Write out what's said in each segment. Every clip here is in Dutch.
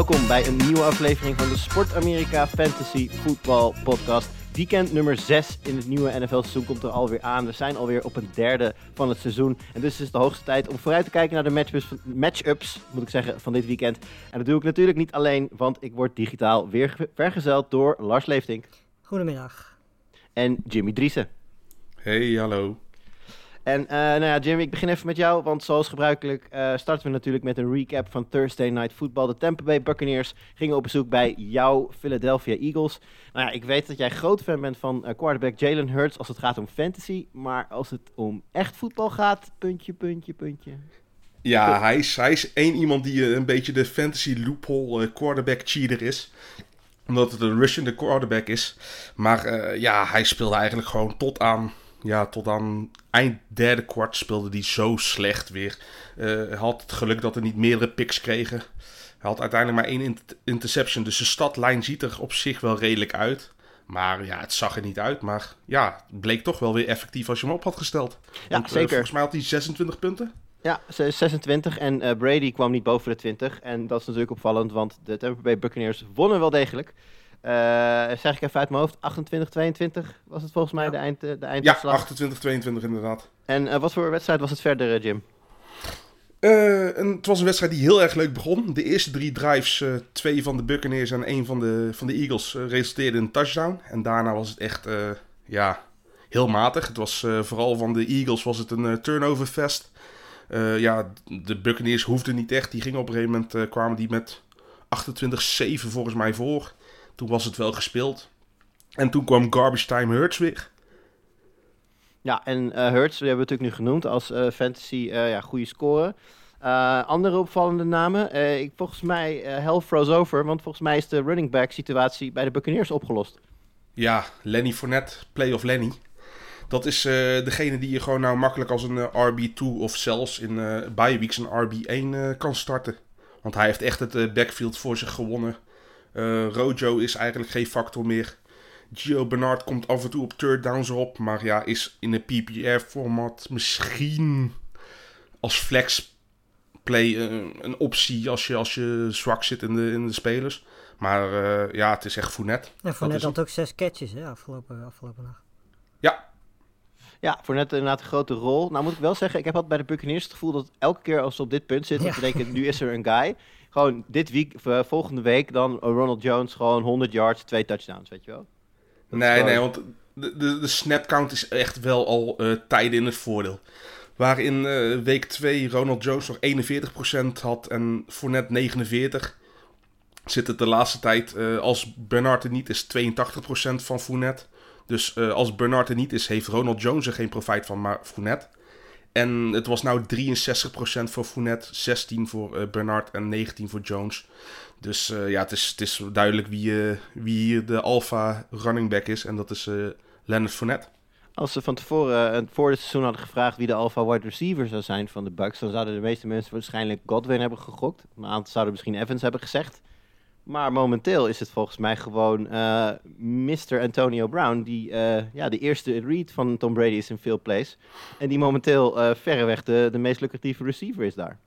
Welkom bij een nieuwe aflevering van de Sport Amerika Fantasy Football Podcast. Weekend nummer 6 in het nieuwe NFL-seizoen komt er alweer aan. We zijn alweer op een derde van het seizoen. En dus is het de hoogste tijd om vooruit te kijken naar de matchups, matchups moet ik zeggen, van dit weekend. En dat doe ik natuurlijk niet alleen, want ik word digitaal weer ge- vergezeld door Lars Leeftink Goedemiddag. en Jimmy Driessen. Hey, hallo. En eh, nou ja, Jimmy, ik begin even met jou, want zoals gebruikelijk eh, starten we natuurlijk met een recap van Thursday Night Football. De Tampa Bay Buccaneers gingen op bezoek bij jouw Philadelphia Eagles. Nou ja, ik weet dat jij groot fan bent van eh, quarterback Jalen Hurts als het gaat om fantasy, maar als het om echt voetbal gaat, puntje, puntje, puntje. Ja, hij is, hij is één iemand die een beetje de fantasy loophole quarterback cheater is. Omdat het een Russian quarterback is. Maar ja, hij speelde eigenlijk gewoon tot aan, ja, tot aan eind derde kwart speelde hij zo slecht weer. Hij had het geluk dat er niet meerdere picks kregen. Hij had uiteindelijk maar één int- interception. Dus de stadlijn ziet er op zich wel redelijk uit. Maar ja, het zag er niet uit. Maar ja, het bleek toch wel weer effectief als je hem op had gesteld. Want, eh, zeker. volgens mij had hij 26 punten. Ja, ze- 26 en eh, Brady kwam niet boven de 20. En dat is natuurlijk opvallend, want de Tampa Bay Buccaneers wonnen wel degelijk. Eh, zeg ik even uit mijn hoofd, 28-22 was het volgens mij Ja. de, eind, eh, de Ja, eindslag. 28, 22 inderdaad. En eh, wat voor wedstrijd was het verder, Jim? En het was een wedstrijd die heel erg leuk begon. De eerste drie drives, twee van de Buccaneers en één van de, van de Eagles, resulteerden in een touchdown. En daarna was het echt, ja, heel matig. Het was vooral van de Eagles was het een turnover fest. Ja, de Buccaneers hoefden niet echt. Die gingen op een gegeven moment, kwamen die met 28-7 volgens mij voor. Toen was het wel gespeeld. En toen kwam garbage time Hurts weer. Ja, en eh Hurts, die hebben we natuurlijk nu genoemd als eh, fantasy eh, ja, goede score. Andere opvallende namen, ik, volgens mij hell froze over, want volgens mij is de running back situatie bij de Buccaneers opgelost. Ja, Lenny Fournette, play of Lenny. Dat is degene die je gewoon nou makkelijk als een eh, RB2 of zelfs in eh bye weeks een RB1 eh, kan starten. Want hij heeft echt het backfield voor zich gewonnen. Eh, Rojo is eigenlijk geen factor meer. Gio Bernard komt af en toe op third downs erop. Maar ja, is in een PPR-format misschien als flex play eh, een optie als je, als je zwak zit in de, in de spelers. Maar eh, ja, het is echt Fournette. En voor Dat net is had ook zes catches hè, afgelopen, afgelopen nacht. Ja, Ja, voor net inderdaad een grote rol. Nou moet ik wel zeggen, ik heb altijd bij de Buccaneers het gevoel dat elke keer als ze op dit punt zitten, Ja. denken, nu is er een guy. Gewoon dit week, eh, volgende week dan Ronald Jones, gewoon 100 yards, twee touchdowns, weet je wel. Dat Nee, gewoon- nee, want de, de, de snap count is echt wel al eh, tijden in het voordeel. Waar in eh, week 2 Ronald Jones nog 41% had en Fournette 49%. Zit het de laatste tijd, als Bernard er niet is, 82% van Fournette. Dus als Bernard er niet is, heeft Ronald Jones er geen profijt van, maar Fournette. En het was nou 63% voor Fournette, 16% voor eh, Bernard en 19% voor Jones. Dus eh, ja, het is, het is duidelijk wie, eh, wie de alpha running back is. En dat is Leonard Fournette. Als ze van tevoren, voor het seizoen hadden gevraagd wie de alpha wide receiver zou zijn van de Bucks, dan zouden de meeste mensen waarschijnlijk Godwin hebben gegokt. Een aantal zouden misschien Evans hebben gezegd. Maar momenteel is het volgens mij gewoon eh Mr. Antonio Brown, die eh, ja, de eerste read van Tom Brady is in veel plays. En die momenteel eh, verreweg de, de meest lucratieve receiver is daar.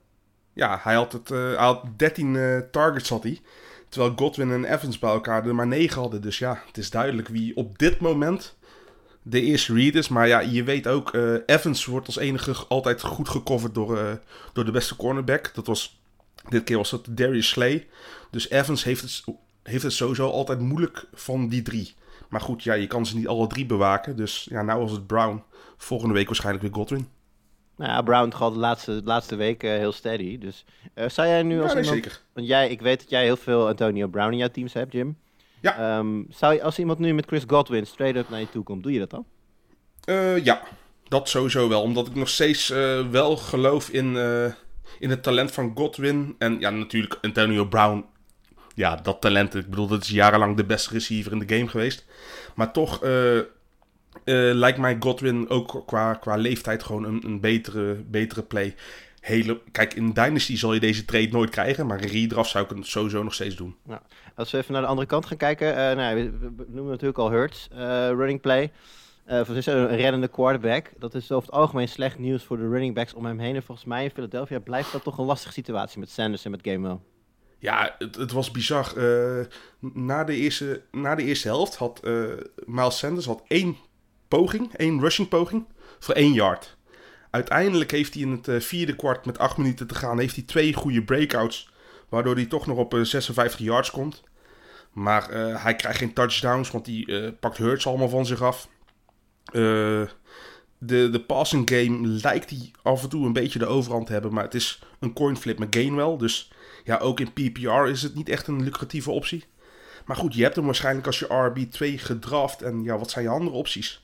Ja, hij had, het, hij had 13 eh, targets had hij. Terwijl Godwin en Evans bij elkaar er maar 9 hadden. Dus ja, het is duidelijk wie op dit moment de eerste read is. Maar ja, je weet ook, Evans wordt als enige altijd goed gecoverd door, door de beste cornerback. Dat was, dit keer was dat Darius Slay. Dus Evans heeft het, heeft het sowieso altijd moeilijk van die drie. Maar goed, ja, je kan ze niet alle drie bewaken. Dus ja, nou was het Brown. Volgende week waarschijnlijk weer Godwin. Nou ja, Brown toch al de laatste, de laatste weken heel steady. Dus eh, zou jij nu Ja, als nee, iemand... zeker. Want jij, ik weet dat jij heel veel Antonio Brown in jouw teams hebt, Jim. Ja. Ehm, zou je, als iemand nu met Chris Godwin straight up naar je toe komt, doe je dat dan? Eh, ja, dat sowieso wel. Omdat ik nog steeds eh, wel geloof in, eh, in het talent van Godwin. En ja, natuurlijk Antonio Brown. Ja, dat talent. Ik bedoel, dat is jarenlang de beste receiver in de game geweest. Maar toch eh, eh, lijkt mij Godwin ook qua, qua leeftijd gewoon een, een betere, betere play. Hele, kijk, in Dynasty zal je deze trade nooit krijgen. Maar in redraft zou ik het sowieso nog steeds doen. Als we even naar de andere kant gaan kijken. eh, nou, we, we- noemen natuurlijk al Hurts, running play. Voor is een reddende quarterback. Dat is over het algemeen slecht nieuws voor de running backs om hem heen. En volgens mij in Philadelphia blijft dat toch een lastige situatie met Sanders en met Gamewell. Ja, het, het was bizar. Eh, na, de eerste, na de eerste helft had eh, Miles Sanders had één poging, één rushing poging, voor één yard. Uiteindelijk heeft hij in het vierde kwart met acht minuten te gaan, heeft hij twee goede breakouts, waardoor hij toch nog op eh, 56 yards komt. Maar hij krijgt geen touchdowns, want hij pakt Hurts allemaal van zich af. Eh, de, de passing game lijkt hij af en toe een beetje de overhand te hebben, maar het is een coin flip met Gainwell, dus ja, ook in PPR is het niet echt een lucratieve optie. Maar goed, je hebt hem waarschijnlijk als je RB2 gedraft. En ja, wat zijn je andere opties?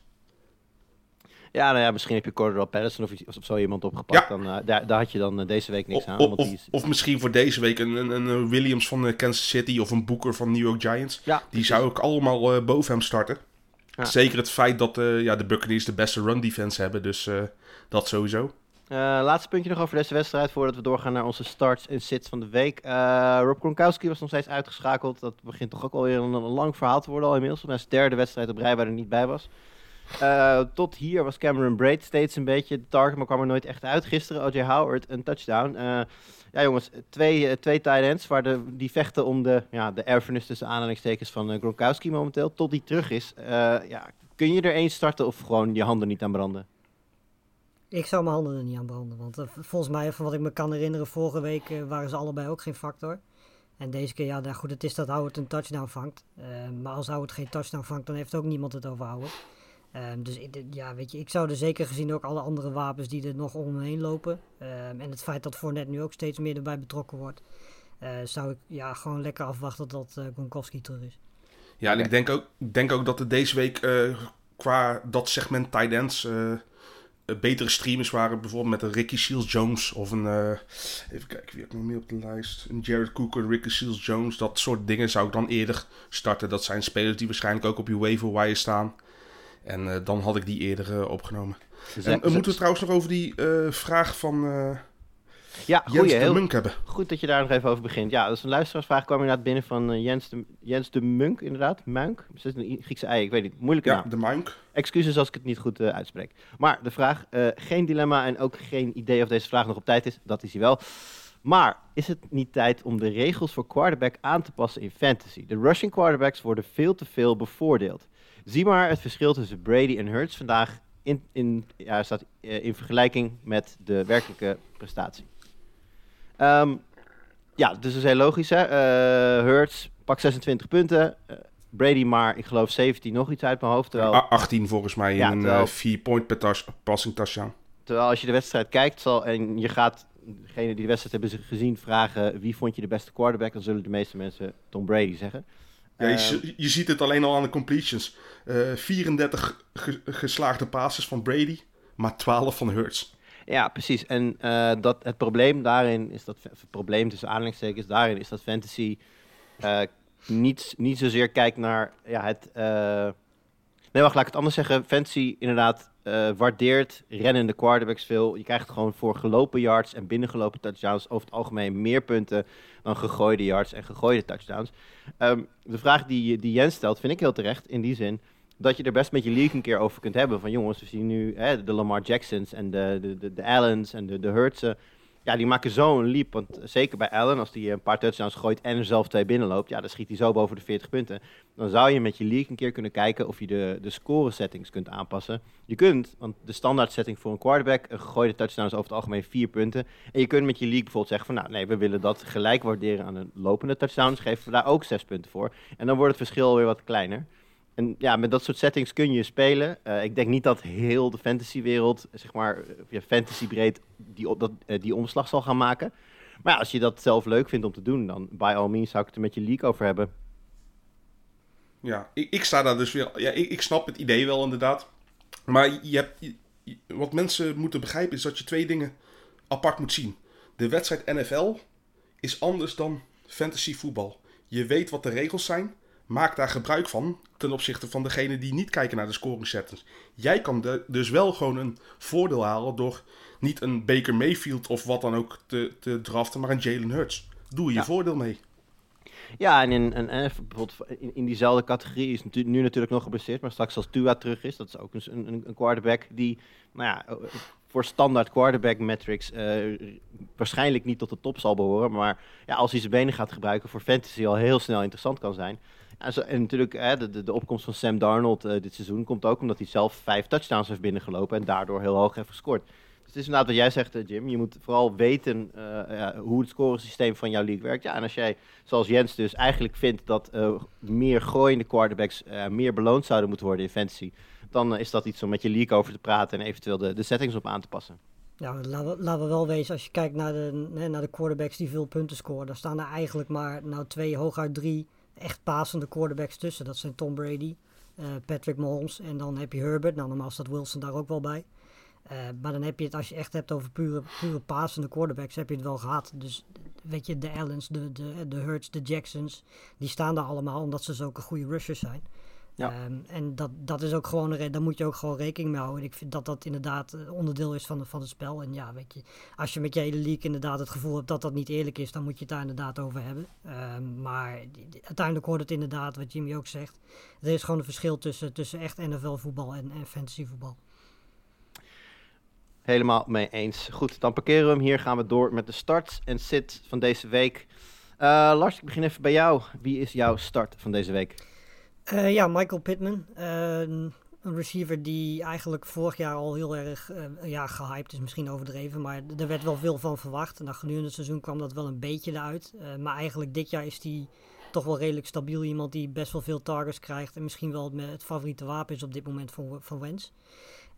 Ja, nou ja, misschien heb je Cordero Patterson of, of zo iemand opgepakt. Ja. Dan, eh, daar, daar had je dan eh, deze week niks Of, aan. of, want die is- of misschien voor deze week een, een, een Williams van Kansas City of een Booker van New York Giants. ja, Die zou ik allemaal boven hem starten. Ja. Zeker het feit dat eh, ja, de Buccaneers de beste run defense hebben. Dus eh, dat sowieso. Eh, laatste puntje nog over deze wedstrijd voordat we doorgaan naar onze starts en sits van de week. Rob Gronkowski was nog steeds uitgeschakeld. Dat begint toch ook alweer een, een lang verhaal te worden al inmiddels. Is het derde wedstrijd op rij waar hij niet bij was. Tot hier was Cameron Braid steeds een beetje de target, maar kwam er nooit echt uit. Gisteren O.J. Howard een touchdown. Ja jongens, twee, eh, twee tight ends waar de, die vechten om de, ja, de erfenis tussen aanhalingstekens van eh, Gronkowski momenteel. Tot die terug is. Eh, ja, kun je er één starten of gewoon je handen niet aan branden? Ik zou mijn handen er niet aan branden. Want volgens mij, van wat ik me kan herinneren, vorige week waren ze allebei ook geen factor. En deze keer, ja, nou goed, het is dat Howard een touchdown vangt. Maar als Howard geen touchdown vangt, dan heeft ook niemand het over Howard. Ehm, dus ja, weet je, ik zou er zeker gezien ook alle andere wapens die er nog om me heen lopen. ehm, en het feit dat Fournette nu ook steeds meer erbij betrokken wordt. eh, zou ik ja, gewoon lekker afwachten tot eh Gronkowski terug is. Ja, en ik denk ook, denk ook dat het deze week eh, qua dat segment tight ends betere streamers waren. Bijvoorbeeld met een Ricky Seals-Jones of een... even kijken, wie heb ik nog meer op de lijst? Een Jared Cook, een Ricky Seals-Jones. Dat soort dingen zou ik dan eerder starten. Dat zijn spelers die waarschijnlijk ook op je waiver wire staan. En eh, dan had ik die eerder eh, opgenomen. En, eh, moeten we trouwens nog over die vraag van Ja, Jens goeie, de heel, Munk hebben. Goed dat je daar nog even over begint. Ja, dat is een luisteraarsvraag. kwam inderdaad binnen van Jens, de, Jens de Munk, inderdaad. Munk? Is het een Griekse ei? Ik weet niet. Moeilijke Ja, naam. de Munk. Excuses als ik het niet goed uitspreek. Maar de vraag, geen dilemma en ook geen idee of deze vraag nog op tijd is. Dat is hij wel. Maar is het niet tijd om de regels voor quarterback aan te passen in fantasy? De rushing quarterbacks worden veel te veel bevoordeeld. Zie maar het verschil tussen Brady en Hurts vandaag in, in, ja, staat, eh, in vergelijking met de werkelijke prestatie. Ehm, ja, dus dat is heel logisch. Hè? Eh, Hurts pakt 26 punten. Eh, Brady maar, ik geloof 17 nog iets uit mijn hoofd. Terwijl, A- 18 volgens mij in een terwijl- 4-point per tas- passing touchdown. terwijl als je de wedstrijd kijkt zal, en je gaat degene die de wedstrijd hebben gezien vragen wie vond je de beste quarterback, dan zullen de meeste mensen Tom Brady zeggen. Ja, je, Eh, z- je ziet het alleen al aan de completions. Eh, 34 ge- geslaagde passes van Brady, maar 12 van Hurts. Ja, precies. En eh, dat, het probleem daarin is dat, het probleem tussen aanhalingstekens daarin is dat fantasy eh, niet, niet zozeer kijkt naar ja, het. eh, Nee, wacht, laat ik het anders zeggen. Fantasy inderdaad eh, waardeert rennende quarterbacks veel. Je krijgt gewoon voor gelopen yards en binnengelopen touchdowns over het algemeen meer punten dan gegooide yards en gegooide touchdowns. Ehm, de vraag die, die Jens stelt vind ik heel terecht in die zin dat je er best met je league een keer over kunt hebben. Van jongens, we zien nu hè, de Lamar Jacksons en de, de, de, de Allens en de, de Hurtsen. Ja, die maken zo een leap. Want zeker bij Allen, als hij een paar touchdowns gooit en er zelf twee binnenloopt, ja, dan schiet hij zo boven de 40 punten. Dan zou je met je league een keer kunnen kijken of je de, de score settings kunt aanpassen. Je kunt, want de standaard setting voor een quarterback, een gegooide touchdown is over het algemeen vier punten. En je kunt met je league bijvoorbeeld zeggen van, nou nee, we willen dat gelijk waarderen aan een lopende touchdown. Dus geven we daar ook zes punten voor. En dan wordt het verschil weer wat kleiner. En ja, met dat soort settings kun je spelen. Eh, ik denk niet dat heel de fantasywereld, zeg maar, eh, via fantasy breed, die, dat, eh, die omslag zal gaan maken. Maar ja, als je dat zelf leuk vindt om te doen, dan by all means zou ik het er met je league over hebben. Ja, ik, ik sta daar dus weer... Ja, ik, ik snap het idee wel inderdaad. Maar je hebt, wat mensen moeten begrijpen is dat je twee dingen apart moet zien. De wedstrijd NFL is anders dan fantasy voetbal. Je weet wat de regels zijn, maak daar gebruik van ten opzichte van degene die niet kijken naar de scoring settings. Jij kan de- dus wel gewoon een voordeel halen door niet een Baker Mayfield of wat dan ook te, te draften, maar een Jalen Hurts. Doe je Ja. voordeel mee. Ja, en in, en, en even bijvoorbeeld in, in diezelfde categorie is natu- nu natuurlijk nog geblesseerd, maar straks als Tua terug is, dat is ook een, een, een quarterback die, nou ja, eh, voor standaard quarterback metrics eh, waarschijnlijk niet tot de top zal behoren, maar ja, als hij zijn benen gaat gebruiken voor fantasy al heel snel interessant kan zijn. En, natuurlijk, hè, de, opkomst van Sam Darnold eh, dit seizoen komt ook omdat hij zelf vijf touchdowns heeft binnengelopen en daardoor heel hoog heeft gescoord. Dus het is inderdaad wat jij zegt, eh, Jim. Je moet vooral weten eh, ja, hoe het scoresysteem van jouw league werkt. Ja, en als jij, zoals Jens dus, eigenlijk vindt dat meer gooiende quarterbacks meer beloond zouden moeten worden in fantasy, dan is dat iets om met je league over te praten en eventueel de, de settings op aan te passen. Ja, laten we, laten we wel wezen, als je kijkt naar de, naar de quarterbacks die veel punten scoren, dan staan er eigenlijk maar nou, twee, hooguit drie echt pasende quarterbacks tussen. Dat zijn Tom Brady, eh, Patrick Mahomes en dan heb je Herbert. Nou, normaal staat Wilson daar ook wel bij. Eh, maar dan heb je het, als je echt hebt over pure, pure pasende quarterbacks, heb je het wel gehad. Dus weet je, de Allens, de, de, de Hurts, de Jacksons, die staan daar allemaal omdat ze zulke goede rushers zijn. Ja. Ehm, en dat, dat is ook gewoon, een daar moet je ook gewoon rekening mee houden. Ik vind dat dat inderdaad eh, onderdeel is van, van het spel. En ja, weet je, als je met je hele league inderdaad het gevoel hebt dat dat niet eerlijk is, dan moet je het daar inderdaad over hebben. Ehm, maar uiteindelijk hoort het inderdaad, wat Jimmy ook zegt, er is gewoon een verschil tussen, tussen echt NFL-voetbal en, en fantasy-voetbal. Helemaal mee eens. Goed, dan parkeren we hem hier. Gaan we door met de start en sit van deze week. Eh, Lars, ik begin even bij jou. Wie is jouw start van deze week? Eh, ja, Michael Pittman. eh, een receiver die eigenlijk vorig jaar al heel erg eh, ja, gehyped is, misschien overdreven. Maar er werd wel veel van verwacht. Nou, gedurende het seizoen kwam dat wel een beetje eruit. Eh, maar eigenlijk dit jaar is hij toch wel redelijk stabiel. Iemand die best wel veel targets krijgt. En misschien wel het, het favoriete wapen is op dit moment van, van Wens.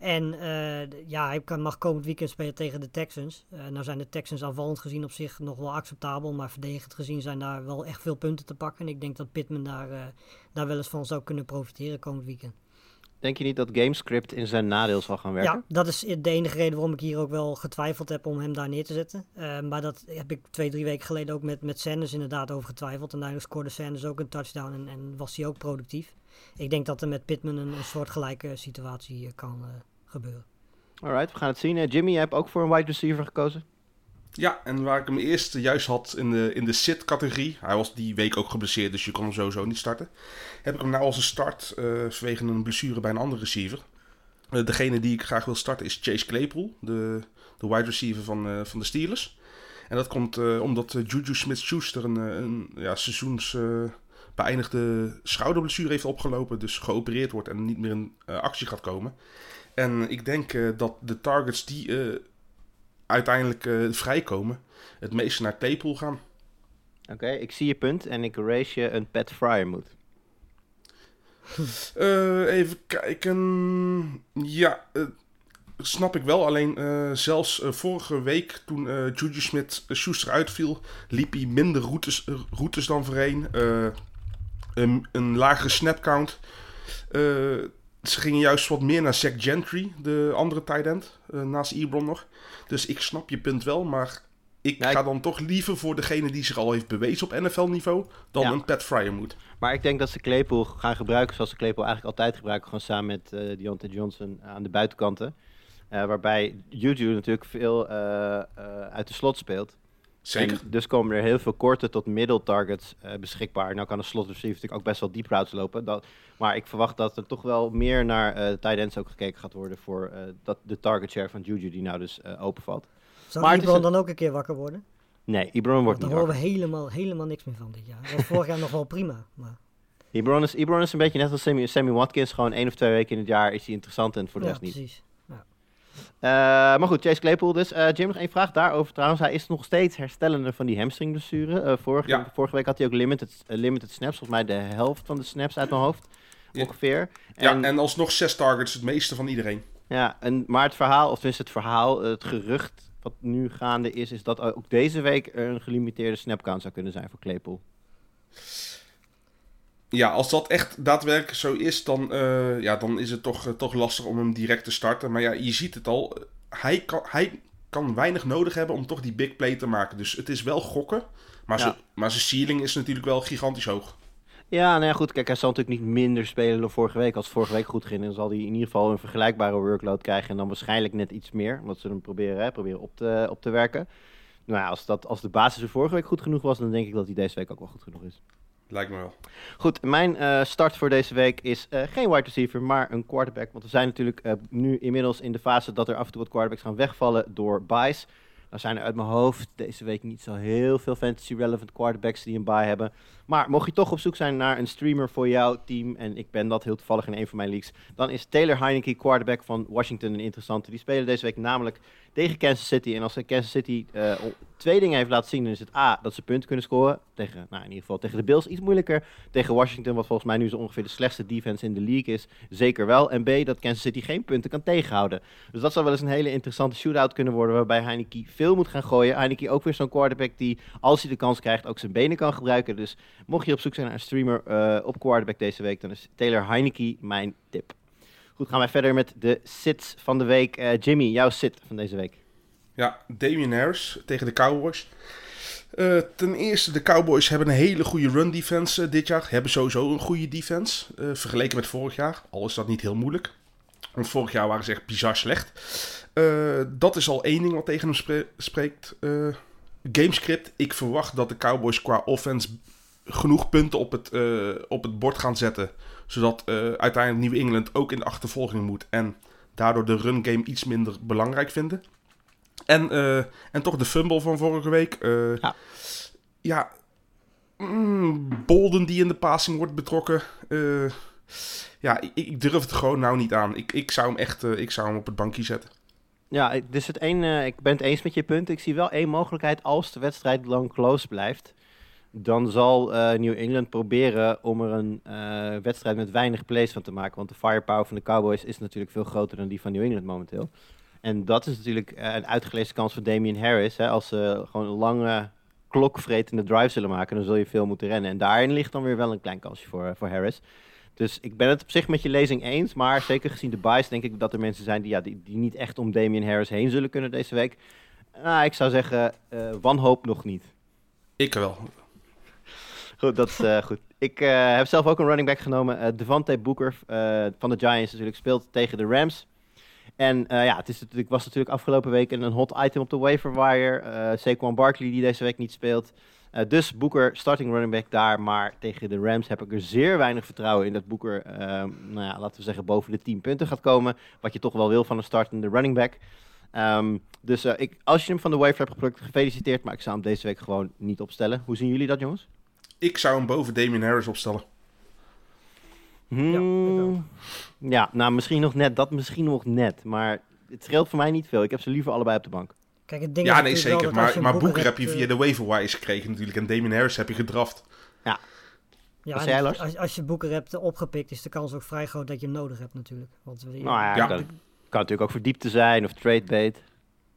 En eh, ja, hij kan, mag komend weekend spelen tegen de Texans. Eh, nou zijn de Texans aanvallend gezien op zich nog wel acceptabel. Maar verdedigend gezien zijn daar wel echt veel punten te pakken. En ik denk dat Pittman daar, eh, daar wel eens van zou kunnen profiteren komend weekend. Denk je niet dat GameScript in zijn nadeel zal gaan werken? Ja, dat is de enige reden waarom ik hier ook wel getwijfeld heb om hem daar neer te zetten. Maar dat heb ik twee, drie weken geleden ook met, met Sanders inderdaad over getwijfeld. En uiteindelijk scoorde Sanders ook een touchdown en, en was hij ook productief. Ik denk dat er met Pittman een, een soortgelijke situatie kan eh, gebeuren. Alright, we gaan het zien. Eh, Jimmy, jij hebt ook voor een wide receiver gekozen. Ja, en waar ik hem eerst juist had in de, in de sit-categorie. Hij was die week ook geblesseerd, dus je kon hem sowieso niet starten. Heb ik hem nou als een start eh, vanwege een blessure bij een andere receiver. Eh, degene die ik graag wil starten is Chase Claypool, de, de wide receiver van, eh, van de Steelers. En dat komt eh, omdat Juju Smith-Schuster een, een ja, seizoens eh, beëindigde schouderblessure heeft opgelopen. Dus geopereerd wordt en niet meer in actie gaat komen. En ik denk eh, dat de targets die eh, uiteindelijk eh, vrijkomen, het meeste naar Claypool gaan. Oké, ik zie je punt en ik race je een Pat Fryer moet. Even kijken. Ja, snap ik wel. Alleen zelfs vorige week toen eh Juju Smith-Schuster uitviel, liep hij minder routes, routes dan voorheen. Een, een lagere snapcount. Ze gingen juist wat meer naar Zach Gentry, de andere tight end, eh, naast Ebron nog. Dus ik snap je punt wel, maar ik ga dan toch liever voor degene die zich al heeft bewezen op NFL-niveau dan Ja. een Pat Fryer moet. Maar ik denk dat ze Claypool gaan gebruiken zoals ze Claypool eigenlijk altijd gebruiken. Gewoon samen met Deontay Johnson aan de buitenkanten. Eh, waarbij Juju natuurlijk veel uit de slot speelt. Zeker. En dus komen er heel veel korte tot middle targets eh, beschikbaar. Nou kan een slot receiver natuurlijk ook best wel deep routes lopen. Dat, maar ik verwacht dat er toch wel meer naar eh tight ends ook gekeken gaat worden voor eh, dat, de target share van Juju die nou dus eh, openvalt. Maar Ebron een- dan ook een keer wakker worden? Nee, Ebron wordt Daar niet horen we wakker. helemaal, helemaal niks meer van dit jaar. Dat was vorig jaar nog wel prima. Maar Ebron is, Ebron is een beetje net als Sammy, Sammy Watkins. Gewoon één of twee weken in het jaar is hij interessant en voor de ja, rest niet. precies. Eh, maar goed, Chase Claypool dus. Eh, Jim, nog één vraag daarover trouwens. Hij is nog steeds herstellende van die hamstringblessure. Eh vorige, Ja. vorige week had hij ook limited, limited snaps. Volgens mij de helft van de snaps uit mijn hoofd. Ongeveer. Ja, en alsnog zes targets, het meeste van iedereen. Ja, en, maar het verhaal, of tenminste het verhaal, het gerucht wat nu gaande is, is dat ook deze week er een gelimiteerde snapcount zou kunnen zijn voor Claypool. Ja, als dat echt daadwerkelijk zo is, dan, eh, ja, dan is het toch, eh, toch lastig om hem direct te starten. Maar ja, je ziet het al. Hij kan, hij kan weinig nodig hebben om toch die big play te maken. Dus het is wel gokken. Maar, Ja. zijn- maar zijn ceiling is natuurlijk wel gigantisch hoog. Ja, nou ja, goed. Kijk, hij zal natuurlijk niet minder spelen dan vorige week. Als vorige week goed ging, dan zal hij in ieder geval een vergelijkbare workload krijgen. En dan waarschijnlijk net iets meer. Omdat ze hem proberen, hè, proberen op, te, op te werken. Nou ja, als, dat, als de basis er vorige week goed genoeg was, dan denk ik dat hij deze week ook wel goed genoeg is. Lijkt me wel. Goed, mijn eh, start voor deze week is eh, geen wide receiver, maar een quarterback. Want we zijn natuurlijk eh, nu inmiddels in de fase dat er af en toe wat quarterbacks gaan wegvallen door buys. Dan zijn er uit mijn hoofd deze week niet zo heel veel fantasy relevant quarterbacks die een buy hebben. Maar mocht je toch op zoek zijn naar een streamer voor jouw team, en ik ben dat heel toevallig in een van mijn leagues, dan is Taylor Heineke, quarterback van Washington, een interessante. Die spelen deze week namelijk tegen Kansas City. En als Kansas City eh, twee dingen heeft laten zien, dan is het A, dat ze punten kunnen scoren. Tegen, nou in ieder geval tegen de Bills iets moeilijker. Tegen Washington, wat volgens mij nu zo ongeveer de slechtste defense in de league is. Zeker wel. En B, dat Kansas City geen punten kan tegenhouden. Dus dat zou wel eens een hele interessante shootout kunnen worden, waarbij Heineke veel moet gaan gooien. Heineke ook weer zo'n quarterback die, als hij de kans krijgt, ook zijn benen kan gebruiken. Dus mocht je op zoek zijn naar een streamer eh, op quarterback deze week, dan is Taylor Heineke mijn tip. Goed, gaan wij verder met de sits van de week. Eh, Jimmy, jouw sit van deze week. Ja, Damian Harris tegen de Cowboys. Eh, ten eerste, de Cowboys hebben een hele goede run defense dit jaar. Hebben sowieso een goede defense. vergeleken met vorig jaar. Al is dat niet heel moeilijk. Want vorig jaar waren ze echt bizar slecht. Dat is al één ding wat tegen hem spre- spreekt. Eh gamescript. Ik verwacht dat de Cowboys qua offense genoeg punten op het, eh, op het bord gaan zetten. Zodat eh, uiteindelijk New England ook in de achtervolging moet. En daardoor de run game iets minder belangrijk vinden. En, eh, en toch de fumble van vorige week. Ja. ja. mm, Bolden die in de passing wordt betrokken. ja, ik, ik durf het gewoon nou niet aan. Ik, ik, zou hem echt ik zou hem op het bankje zetten. Ja, dus het een, ik ben het eens met je punt. Ik zie wel één mogelijkheid als de wedstrijd lang close blijft. Dan zal eh, New England proberen om er een eh, wedstrijd met weinig plays van te maken. Want de firepower van de Cowboys is natuurlijk veel groter dan die van New England momenteel. En dat is natuurlijk eh, een uitgelezen kans voor Damian Harris. Hè, als ze gewoon een lange klokvretende drive zullen maken, dan zul je veel moeten rennen. En daarin ligt dan weer wel een klein kansje voor, voor Harris. Dus ik ben het op zich met je lezing eens. Maar zeker gezien de bias denk ik dat er mensen zijn die, ja, die, niet echt om Damian Harris heen zullen kunnen deze week. Nou, ik zou zeggen, wanhoop nog niet. Ik wel. Goed, dat is eh, goed. Ik eh, heb zelf ook een running back genomen. eh Devante Booker van de Giants natuurlijk speelt tegen de Rams. En ja, het is was natuurlijk afgelopen week een hot item op de waiver wire. Saquon Barkley die deze week niet speelt. Dus Booker, starting running back daar. Maar tegen de Rams heb ik er zeer weinig vertrouwen in dat Booker, eh, nou ja, laten we zeggen, boven de 10 punten gaat komen. Wat je toch wel wil van een startende running back. Ehm, dus ik, als je hem van de waiver hebt geplukt, gefeliciteerd. Maar ik zou hem deze week gewoon niet opstellen. Hoe zien jullie dat, jongens? Ik zou hem boven Damian Harris opstellen. Hmm, ja, nou misschien nog net, dat misschien nog net. Maar het scheelt voor mij niet veel. Ik heb ze liever allebei op de bank. Kijk, het ding Ja, is nee, zeker. wel Maar, maar Booker heb je via eh, de waiver wires gekregen natuurlijk. En Damian Harris heb je gedraft. Ja, jij, Lars? Als, als je Booker hebt opgepikt, is de kans ook vrij groot dat je hem nodig hebt natuurlijk. Want, Nou ja, Ja. Kan, kan natuurlijk ook voor diepte zijn of trade bait.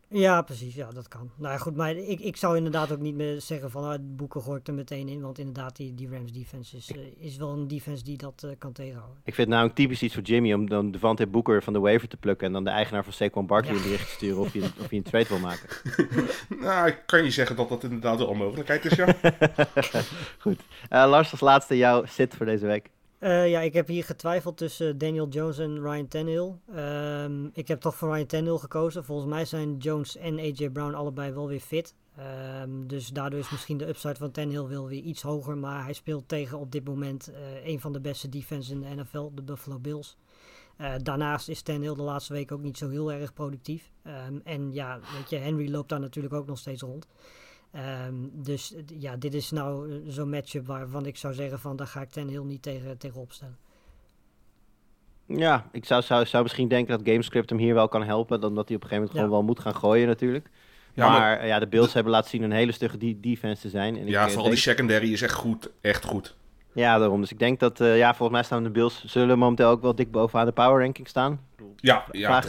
Ja, precies. Ja, dat kan. Nou ja, goed, maar ik, ik zou inderdaad ook niet meer zeggen van ah, Boeken gooi ik er meteen in. Want inderdaad, die, die Rams defense is, eh, is wel een defense die dat eh, kan tegenhouden. Ik vind het nou typisch iets voor Jimmy om dan Devante Booker van de waiver te plukken. En dan de eigenaar van Saquon Barkley Ja. een bericht te sturen of je, of je een trade wil maken. Nou, ik kan je zeggen dat dat inderdaad wel een mogelijkheid is, ja. Goed. Eh, Lars, als laatste jouw sit voor deze week. Eh, ja, ik heb hier getwijfeld tussen Daniel Jones en Ryan Tannehill. Ehm, ik heb toch voor Ryan Tannehill gekozen. Volgens mij zijn Jones en AJ Brown allebei wel weer fit. Ehm, dus daardoor is misschien de upside van Tannehill wel weer iets hoger. Maar hij speelt tegen op dit moment eh, een van de beste defenses in de NFL, de Buffalo Bills. Eh, daarnaast is Tannehill de laatste week ook niet zo heel erg productief. Ehm, en ja, weet je, Henry loopt daar natuurlijk ook nog steeds rond. Ehm, dus ja, dit is nou eh, zo'n matchup waarvan ik zou zeggen van daar ga ik Tannehill niet tegen, tegen opstellen. Ja, ik zou, zou, zou misschien denken dat Gamescript hem hier wel kan helpen. Dan dat hij op een gegeven moment Ja. gewoon wel moet gaan gooien natuurlijk. Ja, maar maar- eh, ja, de Bills hebben laten zien een hele stugge die defense te zijn. En Ja, eh, vooral denk- die secondary is echt goed. Echt goed. Ja, daarom. Dus ik denk dat, eh, ja, volgens mij staan de Bills zullen momenteel ook wel dik bovenaan de power ranking staan. Ja, ja.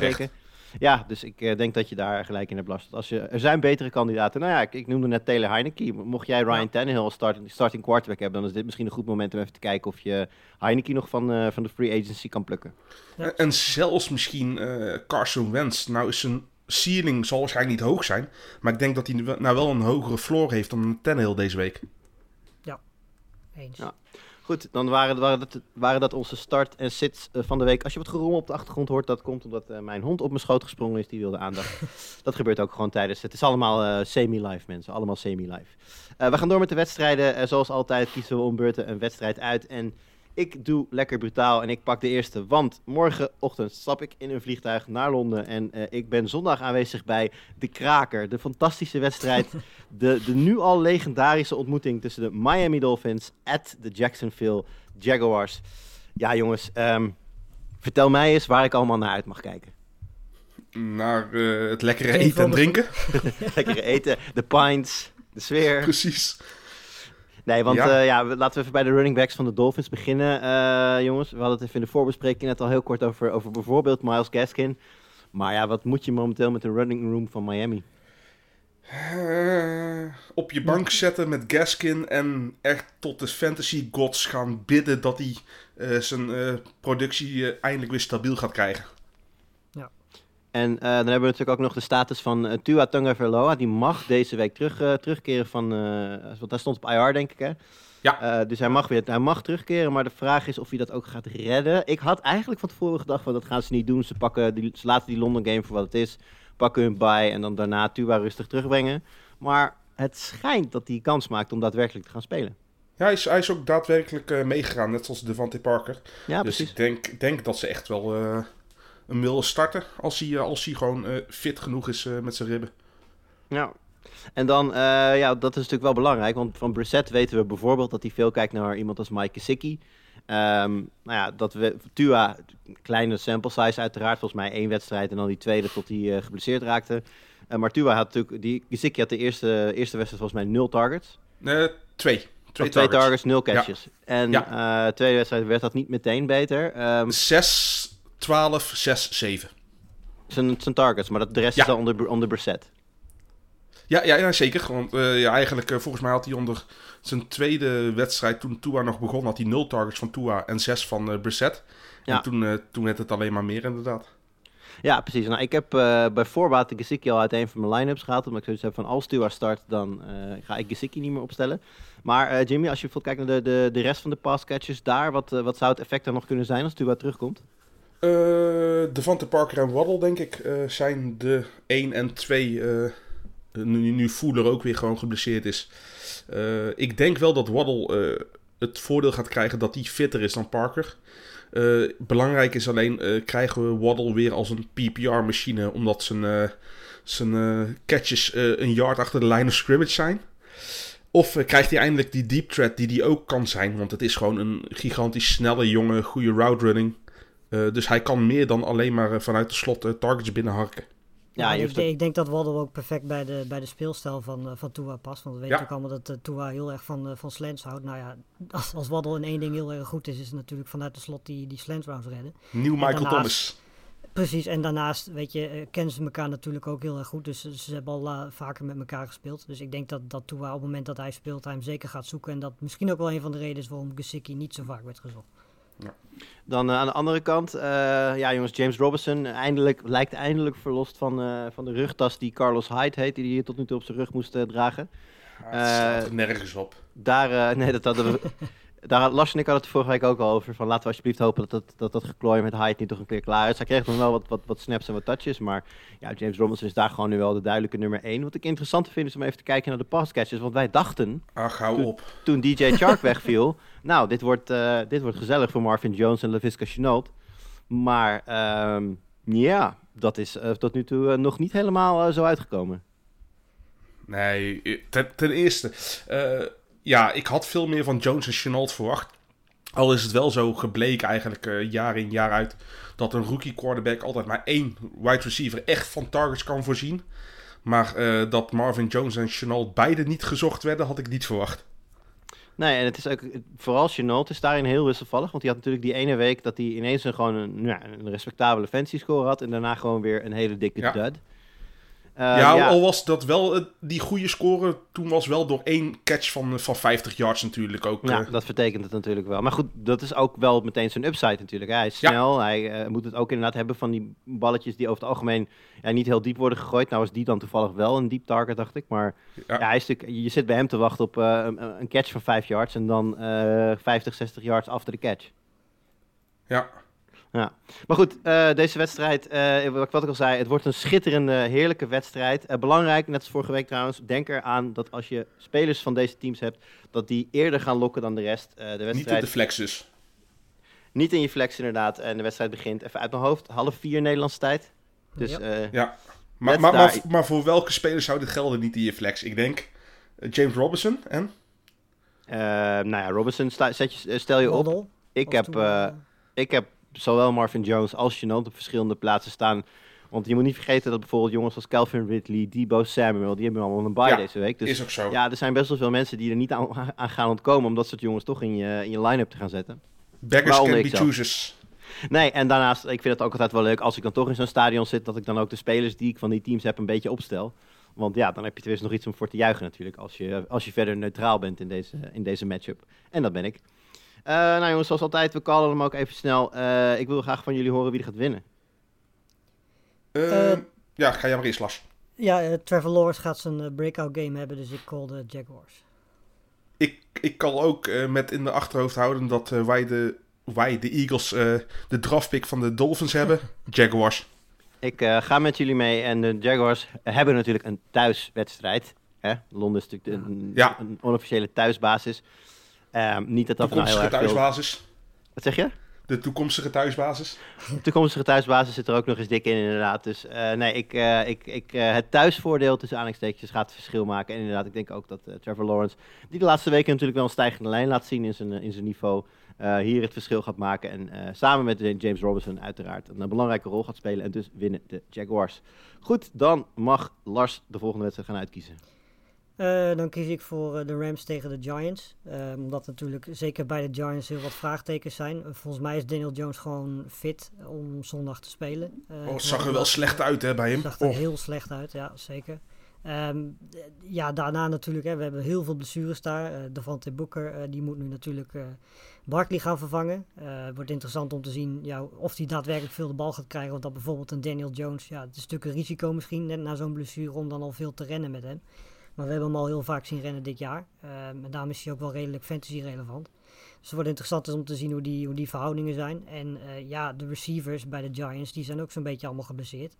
Ja, dus ik eh, denk dat je daar gelijk in hebt last. Als je, er zijn betere kandidaten. Nou ja, ik, ik noemde net Taylor Heineke. Mocht jij Ryan Tannehill als starting, starting quarterback hebben, dan is dit misschien een goed moment om even te kijken of je Heineke nog van, eh, van de free agency kan plukken. En, en zelfs misschien eh, Carson Wentz. Nou is zijn ceiling zal waarschijnlijk niet hoog zijn. Maar ik denk dat hij nou wel een hogere floor heeft dan Tannehill deze week. Eens. Ja. Goed, dan waren, waren, dat, waren dat onze start en sits eh, van de week. Als je wat gerommel op de achtergrond hoort, dat komt omdat eh, mijn hond op mijn schoot gesprongen is. Die wilde aandacht. dat gebeurt ook gewoon tijdens. Het is allemaal eh, semi-live, mensen. Allemaal semi-live. We gaan door met de wedstrijden. Zoals altijd kiezen we om beurten een wedstrijd uit. En ik doe lekker brutaal en ik pak de eerste. Want morgenochtend stap ik in een vliegtuig naar Londen. En eh, ik ben zondag aanwezig bij De Kraker. De fantastische wedstrijd. de, de nu al legendarische ontmoeting tussen de Miami Dolphins at de Jacksonville Jaguars. Ja, jongens. ehm, vertel mij eens waar ik allemaal naar uit mag kijken. Naar eh, het lekkere eten en drinken. Lekker eten, de pints, de sfeer. Precies. Nee, want Ja. ja. ja, laten we even bij de running backs van de Dolphins beginnen, eh, jongens. We hadden het even in de voorbespreking net al heel kort over, over bijvoorbeeld Miles Gaskin. Maar ja, wat moet je momenteel met de running room van Miami? Eh, op je bank zetten met Gaskin en echt tot de fantasy gods gaan bidden dat hij eh, zijn eh, productie eh, eindelijk weer stabiel gaat krijgen. En eh, dan hebben we natuurlijk ook nog de status van eh, Tua Tagovailoa. Die mag deze week terug, eh, terugkeren van... want hij stond op IR, denk ik, hè? Ja. Dus hij mag, weer, hij mag terugkeren, maar de vraag is of hij dat ook gaat redden. Ik had eigenlijk van tevoren gedacht van dat gaan ze niet doen. Ze, pakken die, ze laten die London game voor wat het is. Pakken hun bye en dan daarna Tua rustig terugbrengen. Maar het schijnt dat hij kans maakt om daadwerkelijk te gaan spelen. Ja, hij is, hij is ook daadwerkelijk meegegaan, net zoals Devante Parker. Ja, dus precies. ik denk, denk dat ze echt wel hem willen starten als hij, eh, als hij gewoon eh, fit genoeg is eh, met zijn ribben. Ja. En dan, ja, dat is natuurlijk wel belangrijk. Want van Brissett weten we bijvoorbeeld dat hij veel kijkt naar iemand als Mike Gesicki. Ehm, nou ja, dat we, Tua, kleine sample size uiteraard. Volgens mij één wedstrijd en dan die tweede tot hij eh, geblesseerd raakte. Eh, maar Tua had natuurlijk, die Gesicki had de eerste, eerste wedstrijd volgens mij nul targets. Eh, twee. Twee, twee targets. targets, nul catches. En Ja. tweede wedstrijd werd dat niet meteen beter. Ehm, 6, 12, 6, 7. zijn, zijn targets, maar dat, de rest Ja. is dan onder, onder Brissett. Ja, ja, ja zeker. Want eh, ja, eigenlijk, eh, volgens mij had hij onder zijn tweede wedstrijd, toen Tua nog begon, had hij 0 targets van Tua en 6 van Brissett. Ja. En toen, toen werd het alleen maar meer, inderdaad. Ja, precies. Nou, ik heb bij voorbaat de Gesicki al uit een van mijn line-ups gehaald. Omdat ik zoiets heb van als Tua start, dan ga ik Gesicki niet meer opstellen. Maar Jimmy, als je bijvoorbeeld kijkt naar de, de, de rest van de passcatches daar, wat, wat zou het effect dan nog kunnen zijn als Tua terugkomt? Eh Devante Parker en Waddle, denk ik, eh, zijn de 1 en 2. eh, nu, nu Fuller ook weer gewoon geblesseerd is. Ik denk wel dat Waddle het voordeel gaat krijgen dat hij fitter is dan Parker. Belangrijk is alleen, krijgen we Waddle weer als een PPR-machine, omdat zijn, zijn catches een yard achter de line of scrimmage zijn. Of krijgt hij eindelijk die deep threat die hij ook kan zijn, want het is gewoon een gigantisch snelle jongen, goede route running. Eh, dus hij kan meer dan alleen maar eh, vanuit de slot eh, targets binnenharken. Ja, ik, denk- ook- ik denk dat Waddle ook perfect bij de, bij de speelstijl van, van Tua past. Want we weten Ja. ook allemaal dat Tua heel erg van, van slants houdt. Nou ja, als, als Waddle in één ding heel erg goed is, is het natuurlijk vanuit de slot die, die slant routes redden. Nieuw Michael daarnaast- Thomas. Precies, en daarnaast weet je, kennen ze elkaar natuurlijk ook heel erg goed. Dus ze- ze hebben al vaker met elkaar gespeeld. Dus ik denk dat, dat Tua op het moment dat hij speelt, hij hem zeker gaat zoeken. En dat misschien ook wel een van de redenen is waarom Gesicki niet zo vaak werd gezocht. Dan eh, aan de andere kant, eh, ja jongens, James Robinson eindelijk, lijkt eindelijk verlost van, eh, van de rugtas die Carlos Hyde heet, die hij tot nu toe op zijn rug moest dragen. het slaat Eh, nergens op. Daar, eh, nee, dat hadden we. Daar had Lars en ik hadden het vorige week ook al over. Van laten we alsjeblieft hopen dat dat, dat, dat geklooi met Hyde niet toch een keer klaar is. Hij kreeg nog wel wat, wat, wat snaps en wat touches. Maar ja, James Robinson is daar gewoon nu wel de duidelijke nummer 1. Wat ik interessant vind is om even te kijken naar de passcatches. Want wij dachten, Ach, hou op. toen DJ Chark wegviel... Nou, dit wordt, eh, dit wordt gezellig voor Marvin Jones en LaVisca Chenault. Maar ehm, ja, dat is eh, tot nu toe eh, nog niet helemaal zo uitgekomen. Nee, ten, ten eerste. Ja, ik had veel meer van Jones en Chenault verwacht. Al is het wel zo gebleken eigenlijk eh, jaar in jaar uit... dat een rookie quarterback altijd maar één wide receiver echt van targets kan voorzien. Maar eh, dat Marvin Jones en Chenault beide niet gezocht werden, had ik niet verwacht. Nee, en het is ook, vooral Chenault is daarin heel wisselvallig. Want hij had natuurlijk die ene week dat hij ineens een, gewoon een, ja, een respectabele fantasy score had. En daarna gewoon weer een hele dikke Ja. dud. Eh, ja, al was dat wel eh, die goede score. Toen was wel door één catch van, van 50 yards natuurlijk ook. Ja, eh, dat vertekent het natuurlijk wel. Maar goed, dat is ook wel meteen zijn upside natuurlijk. Hij is Ja. snel, hij eh, moet het ook inderdaad hebben van die balletjes die over het algemeen ja, niet heel diep worden gegooid. Nou was die dan toevallig wel een deep target, dacht ik. Maar ja. Hij is natuurlijk, je zit bij hem te wachten op eh, een, een catch van 5 yards en dan eh 50, 60 yards after de catch. ja. Ja. Maar goed, eh, deze wedstrijd, eh, wat, ik al zei, het wordt een schitterende, heerlijke wedstrijd. Eh, belangrijk, net als vorige week trouwens, denk eraan dat als je spelers van deze teams hebt, dat die eerder gaan lokken dan de rest. Eh, de Niet wedstrijd op de flex dus. niet in je flex inderdaad. En de wedstrijd begint even uit mijn hoofd. Half vier Nederlandse tijd. Dus Ja. eh, Ja. Maar, maar, maar, maar voor welke spelers zou dit gelden niet in je flex? Ik denk James Robinson en... eh, nou ja, Robinson, sta- zet je, stel je op. Ik heb, ik heb zowel Marvin Jones als Chenant op verschillende plaatsen staan. Want je moet niet vergeten dat bijvoorbeeld jongens als Calvin Ridley, Debo Samuel, die hebben allemaal een bye Ja, deze week. Dus is ook zo. ja, er zijn best wel veel mensen die er niet aan, aan gaan ontkomen om dat soort jongens toch in je, in je line-up te gaan zetten. Beggars can be choosers. Nee, en daarnaast, ik vind het ook altijd wel leuk als ik dan toch in zo'n stadion zit, dat ik dan ook de spelers die ik van die teams heb een beetje opstel. Want ja, dan heb je tenminste nog iets om voor te juichen natuurlijk, als je, als je verder neutraal bent in deze, in deze matchup. En dat ben ik. Eh, nou jongens, zoals altijd, we callen hem ook even snel. Eh, ik wil graag van jullie horen wie er gaat winnen. Eh, Eh, ja, ga jij maar eerst, Lars. Ja, Trevor Lawrence gaat zijn breakout game hebben, dus ik call de Jaguars. Ik, ik kan ook eh, met in de achterhoofd houden dat wij, de, wij, de Eagles, eh, de draftpick van de Dolphins hebben. Jaguars. Ik eh, ga met jullie mee en de Jaguars hebben natuurlijk een thuiswedstrijd. Hè? Londen is natuurlijk een, Ja. een onofficiële thuisbasis. Ehm, niet dat dat nou heel veel... thuisbasis. Wat zeg je? De toekomstige thuisbasis. De toekomstige thuisbasis zit er ook nog eens dik in, inderdaad. Dus eh, nee, ik, eh, ik, ik, eh, het thuisvoordeel tussen aanhalingstekens gaat het verschil maken. En inderdaad, ik denk ook dat Trevor Lawrence, die de laatste weken natuurlijk wel een stijgende lijn laat zien in zijn, in zijn niveau, hier het verschil gaat maken. En samen met James Robinson uiteraard een, belangrijke rol gaat spelen. En dus winnen de Jaguars. Goed, dan mag Lars de volgende wedstrijd gaan uitkiezen. Eh, dan kies ik voor eh, de Rams tegen de Giants. Eh, omdat natuurlijk zeker bij de Giants heel wat vraagtekens zijn. Volgens mij is Daniel Jones gewoon fit om zondag te spelen. Eh, Oh, zag er wel slecht uit hè, bij hem. Zag er Oh. heel slecht uit, ja, zeker. Ehm, ja, daarna natuurlijk, hè, we hebben heel veel blessures daar. Devante Booker, eh, die moet nu natuurlijk Barkley gaan vervangen. Het wordt interessant om te zien ja, of hij daadwerkelijk veel de bal gaat krijgen. Of dat bijvoorbeeld een Daniel Jones, ja, het is natuurlijk een risico misschien, net na zo'n blessure, om dan al veel te rennen met hem. Maar we hebben hem al heel vaak zien rennen dit jaar. Ehm, en daarom is hij ook wel redelijk fantasy relevant. Dus het wordt interessant om te zien hoe die, hoe die verhoudingen zijn. En eh, ja, de receivers bij de Giants, die zijn ook zo'n beetje allemaal geblesseerd.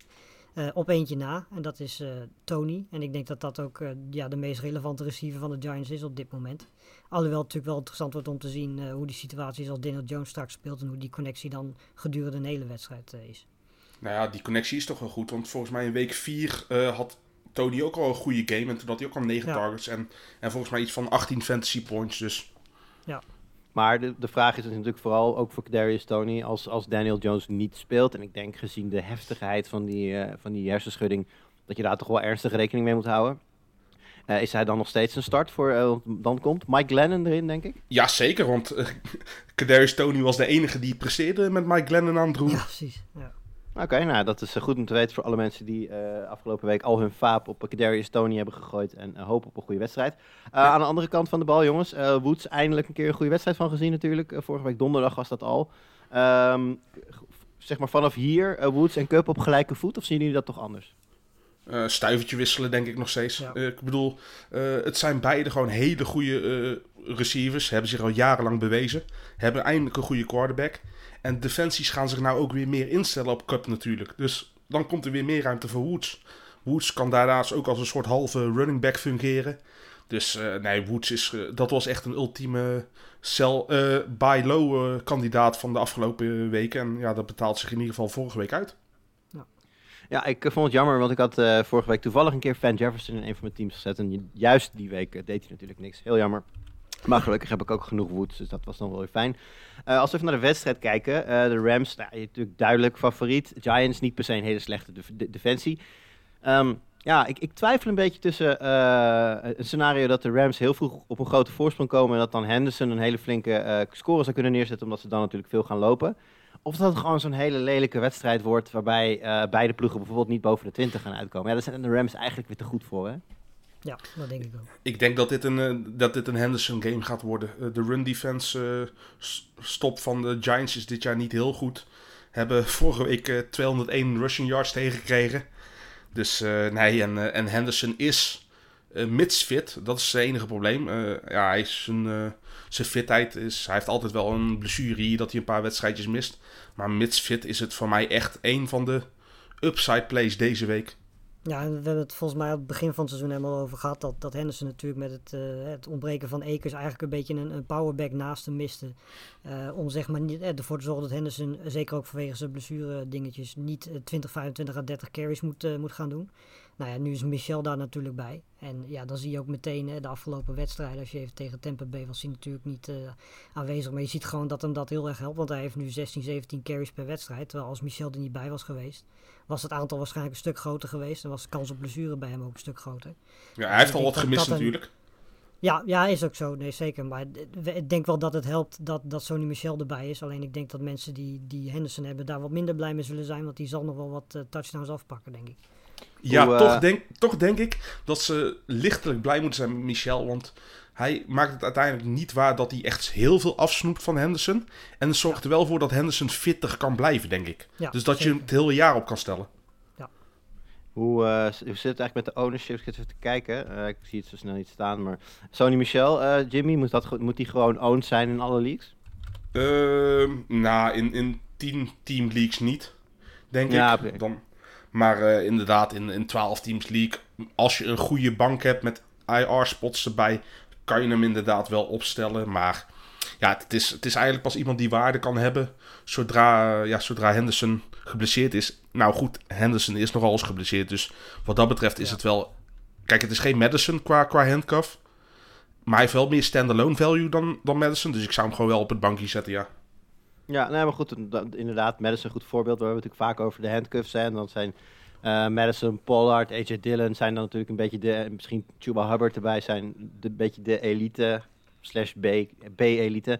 Eh, op eentje na, en dat is eh, Tony. En ik denk dat dat ook eh, ja, de meest relevante receiver van de Giants is op dit moment. Alhoewel het natuurlijk wel interessant wordt om te zien eh, hoe die situatie is als Daniel Jones straks speelt. En hoe die connectie dan gedurende een hele wedstrijd eh, is. Nou ja, die connectie is toch wel goed. Want volgens mij in week 4 had Tony ook al een goede game. En toen had hij ook al 9 Ja. targets. En, en volgens mij iets van 18 fantasy points. Dus Maar de, de vraag is dus natuurlijk vooral ook voor Darius Tony, als, als Daniel Jones niet speelt. En ik denk gezien de heftigheid van die, eh, van die hersenschudding, dat je daar toch wel ernstig rekening mee moet houden. Eh, is hij dan nog steeds een start voor, want dan komt Mike Glennon erin, denk ik? ja, zeker. Want eh Kadarius Tony was de enige die presteerde met Mike Glennon aan het roer. Ja, precies. Ja. Oké, nou dat is eh, goed om te weten voor alle mensen die eh, afgelopen week al hun vaap op Kadarius Tony hebben gegooid en eh, hopen op een goede wedstrijd. Aan de andere kant van de bal, jongens, Woods eindelijk een keer een goede wedstrijd van gezien natuurlijk. Vorige week donderdag was dat al. Ehm, zeg maar vanaf hier, Woods en Cup op gelijke voet, of zien jullie dat toch anders? Eh, stuivertje wisselen, denk ik nog steeds. Ja. Ik bedoel, het zijn beide gewoon hele goede receivers. Hebben zich al jarenlang bewezen. Hebben eindelijk een goede quarterback. En defensies gaan zich nou ook weer meer instellen op Cup natuurlijk. Dus dan komt er weer meer ruimte voor Woods. Woods kan daarnaast ook als een soort halve running back fungeren. Dus eh, nee, Woods is, eh, dat was echt een ultieme sell, eh, buy low kandidaat van de afgelopen weken. En ja, dat betaalt zich in ieder geval vorige week uit. Ja, ik eh, vond het jammer, want ik had vorige week toevallig een keer Van Jefferson in een van mijn teams gezet. En ju- juist die week deed hij natuurlijk niks. Heel jammer. Maar gelukkig heb ik ook genoeg Woods, dus dat was dan wel weer fijn. Eh, als we even naar de wedstrijd kijken, eh, de Rams, nou, natuurlijk duidelijk favoriet. Giants niet per se een hele slechte def- de- defensie. Ehm, Ja, ik, ik twijfel een beetje tussen eh, een scenario dat de Rams heel vroeg op een grote voorsprong komen en dat dan Henderson een hele flinke score zou kunnen neerzetten, omdat ze dan natuurlijk veel gaan lopen. Of dat het gewoon zo'n hele lelijke wedstrijd wordt waarbij beide ploegen bijvoorbeeld niet boven de 20 gaan uitkomen. Ja, daar zijn de Rams eigenlijk weer te goed voor, hè? Ja, dat denk ik ook. Ik denk dat dit een, eh, dat dit een Henderson game gaat worden. Eh, de run defense eh, stop van de Giants is dit jaar niet heel goed. Hebben vorige week eh, 201 rushing yards tegengekregen. Dus nee, en, en Henderson is eh mits fit. Dat is het enige probleem. Ja, hij is eh, zijn fitheid is... Hij heeft altijd wel een blessure hier dat hij een paar wedstrijdjes mist. Maar mits fit is het voor mij echt een van de upside plays deze week. Ja, we hebben het volgens mij op het begin van het seizoen helemaal over gehad. Dat, dat Henderson natuurlijk met het, eh, het ontbreken van Akers eigenlijk een beetje een, powerback naast hem miste. Eh, om zeg maar niet, eh, ervoor te zorgen dat Henderson, zeker ook vanwege zijn blessure dingetjes, niet eh, 20, 25 à 30 carries moet, moet gaan doen. Nou ja, nu is Michel daar natuurlijk bij. En ja, dan zie je ook meteen hè, de afgelopen wedstrijden. Als je even tegen Tampa Bay was hij natuurlijk niet eh, aanwezig. Maar je ziet gewoon dat hem dat heel erg helpt. Want hij heeft nu 16, 17 carries per wedstrijd. Terwijl als Michel er niet bij was geweest, was het aantal waarschijnlijk een stuk groter geweest. En was de kans op blessure bij hem ook een stuk groter. Ja, hij heeft ik al wat gemist een- natuurlijk. Ja, ja, is ook zo. Nee, zeker. Maar ik denk wel dat het helpt dat, dat Sony Michel erbij is. Alleen ik denk dat mensen die, die Henderson hebben daar wat minder blij mee zullen zijn. Want die zal nog wel wat eh, touchdowns afpakken, denk ik. Ja, Hoe, eh, toch, denk, toch denk ik dat ze lichtelijk blij moeten zijn met Michel. Want hij maakt het uiteindelijk niet waar dat hij echt heel veel afsnoept van Henderson. En het zorgt er wel voor dat Henderson fitter kan blijven, denk ik. Ja, dus dat je zeker. hem het hele jaar op kan stellen. Hoe, eh, s- hoe zit het eigenlijk met de ownership? Ik zit even te kijken. Eh, ik zie het zo snel niet staan. Maar Sony Michel, eh, Jimmy, moet, dat, moet die gewoon owned zijn in alle leagues? Ehm nou, in, in 10 team leagues niet, denk Ja, ik. Dan, maar eh, inderdaad, in, in 12 teams league, als je een goede bank hebt met IR-spots erbij, kan je hem inderdaad wel opstellen. Maar ja, het is, het is eigenlijk pas iemand die waarde kan hebben zodra, ja, zodra Henderson geblesseerd is. Nou goed, Henderson is nogal eens geblesseerd, dus wat dat betreft is het wel... Kijk, het is geen Madison qua, qua handcuff. Maar hij heeft wel meer standalone value dan, dan Madison. Dus ik zou hem gewoon wel op het bankje zetten, ja. Ja, nee, maar goed, inderdaad, Madison een goed voorbeeld. We hebben het natuurlijk vaak over de handcuffs. Hè, en dan zijn eh, Madison, Pollard, AJ Dillon zijn dan natuurlijk een beetje de, en misschien Chuba Hubbard erbij zijn, de beetje de elite slash B-elite.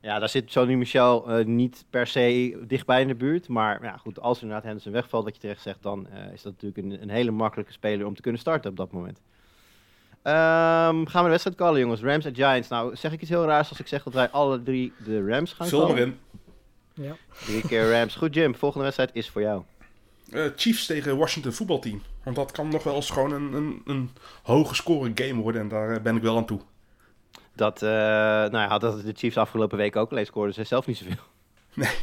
Ja, daar zit Sony Michel eh, niet per se dichtbij in de buurt. Maar ja, goed, als inderdaad Henderson wegvalt, wat je terecht zegt, dan eh, is dat natuurlijk een, een hele makkelijke speler om te kunnen starten op dat moment. Ehm, gaan we de wedstrijd callen, jongens. Rams en Giants. Nou, zeg ik iets heel raars als ik zeg dat wij alle drie de Rams gaan callen? in. Ja. Drie keer Rams. Goed, Jim. Volgende wedstrijd is voor jou. Eh, Chiefs tegen Washington voetbalteam. Want dat kan nog wel eens gewoon een, een, een hoge score game worden. En daar eh, ben ik wel aan toe. Dat, eh nou ja, had dat de Chiefs afgelopen week ook. Alleen scoorden ze zelf niet zoveel. Nee.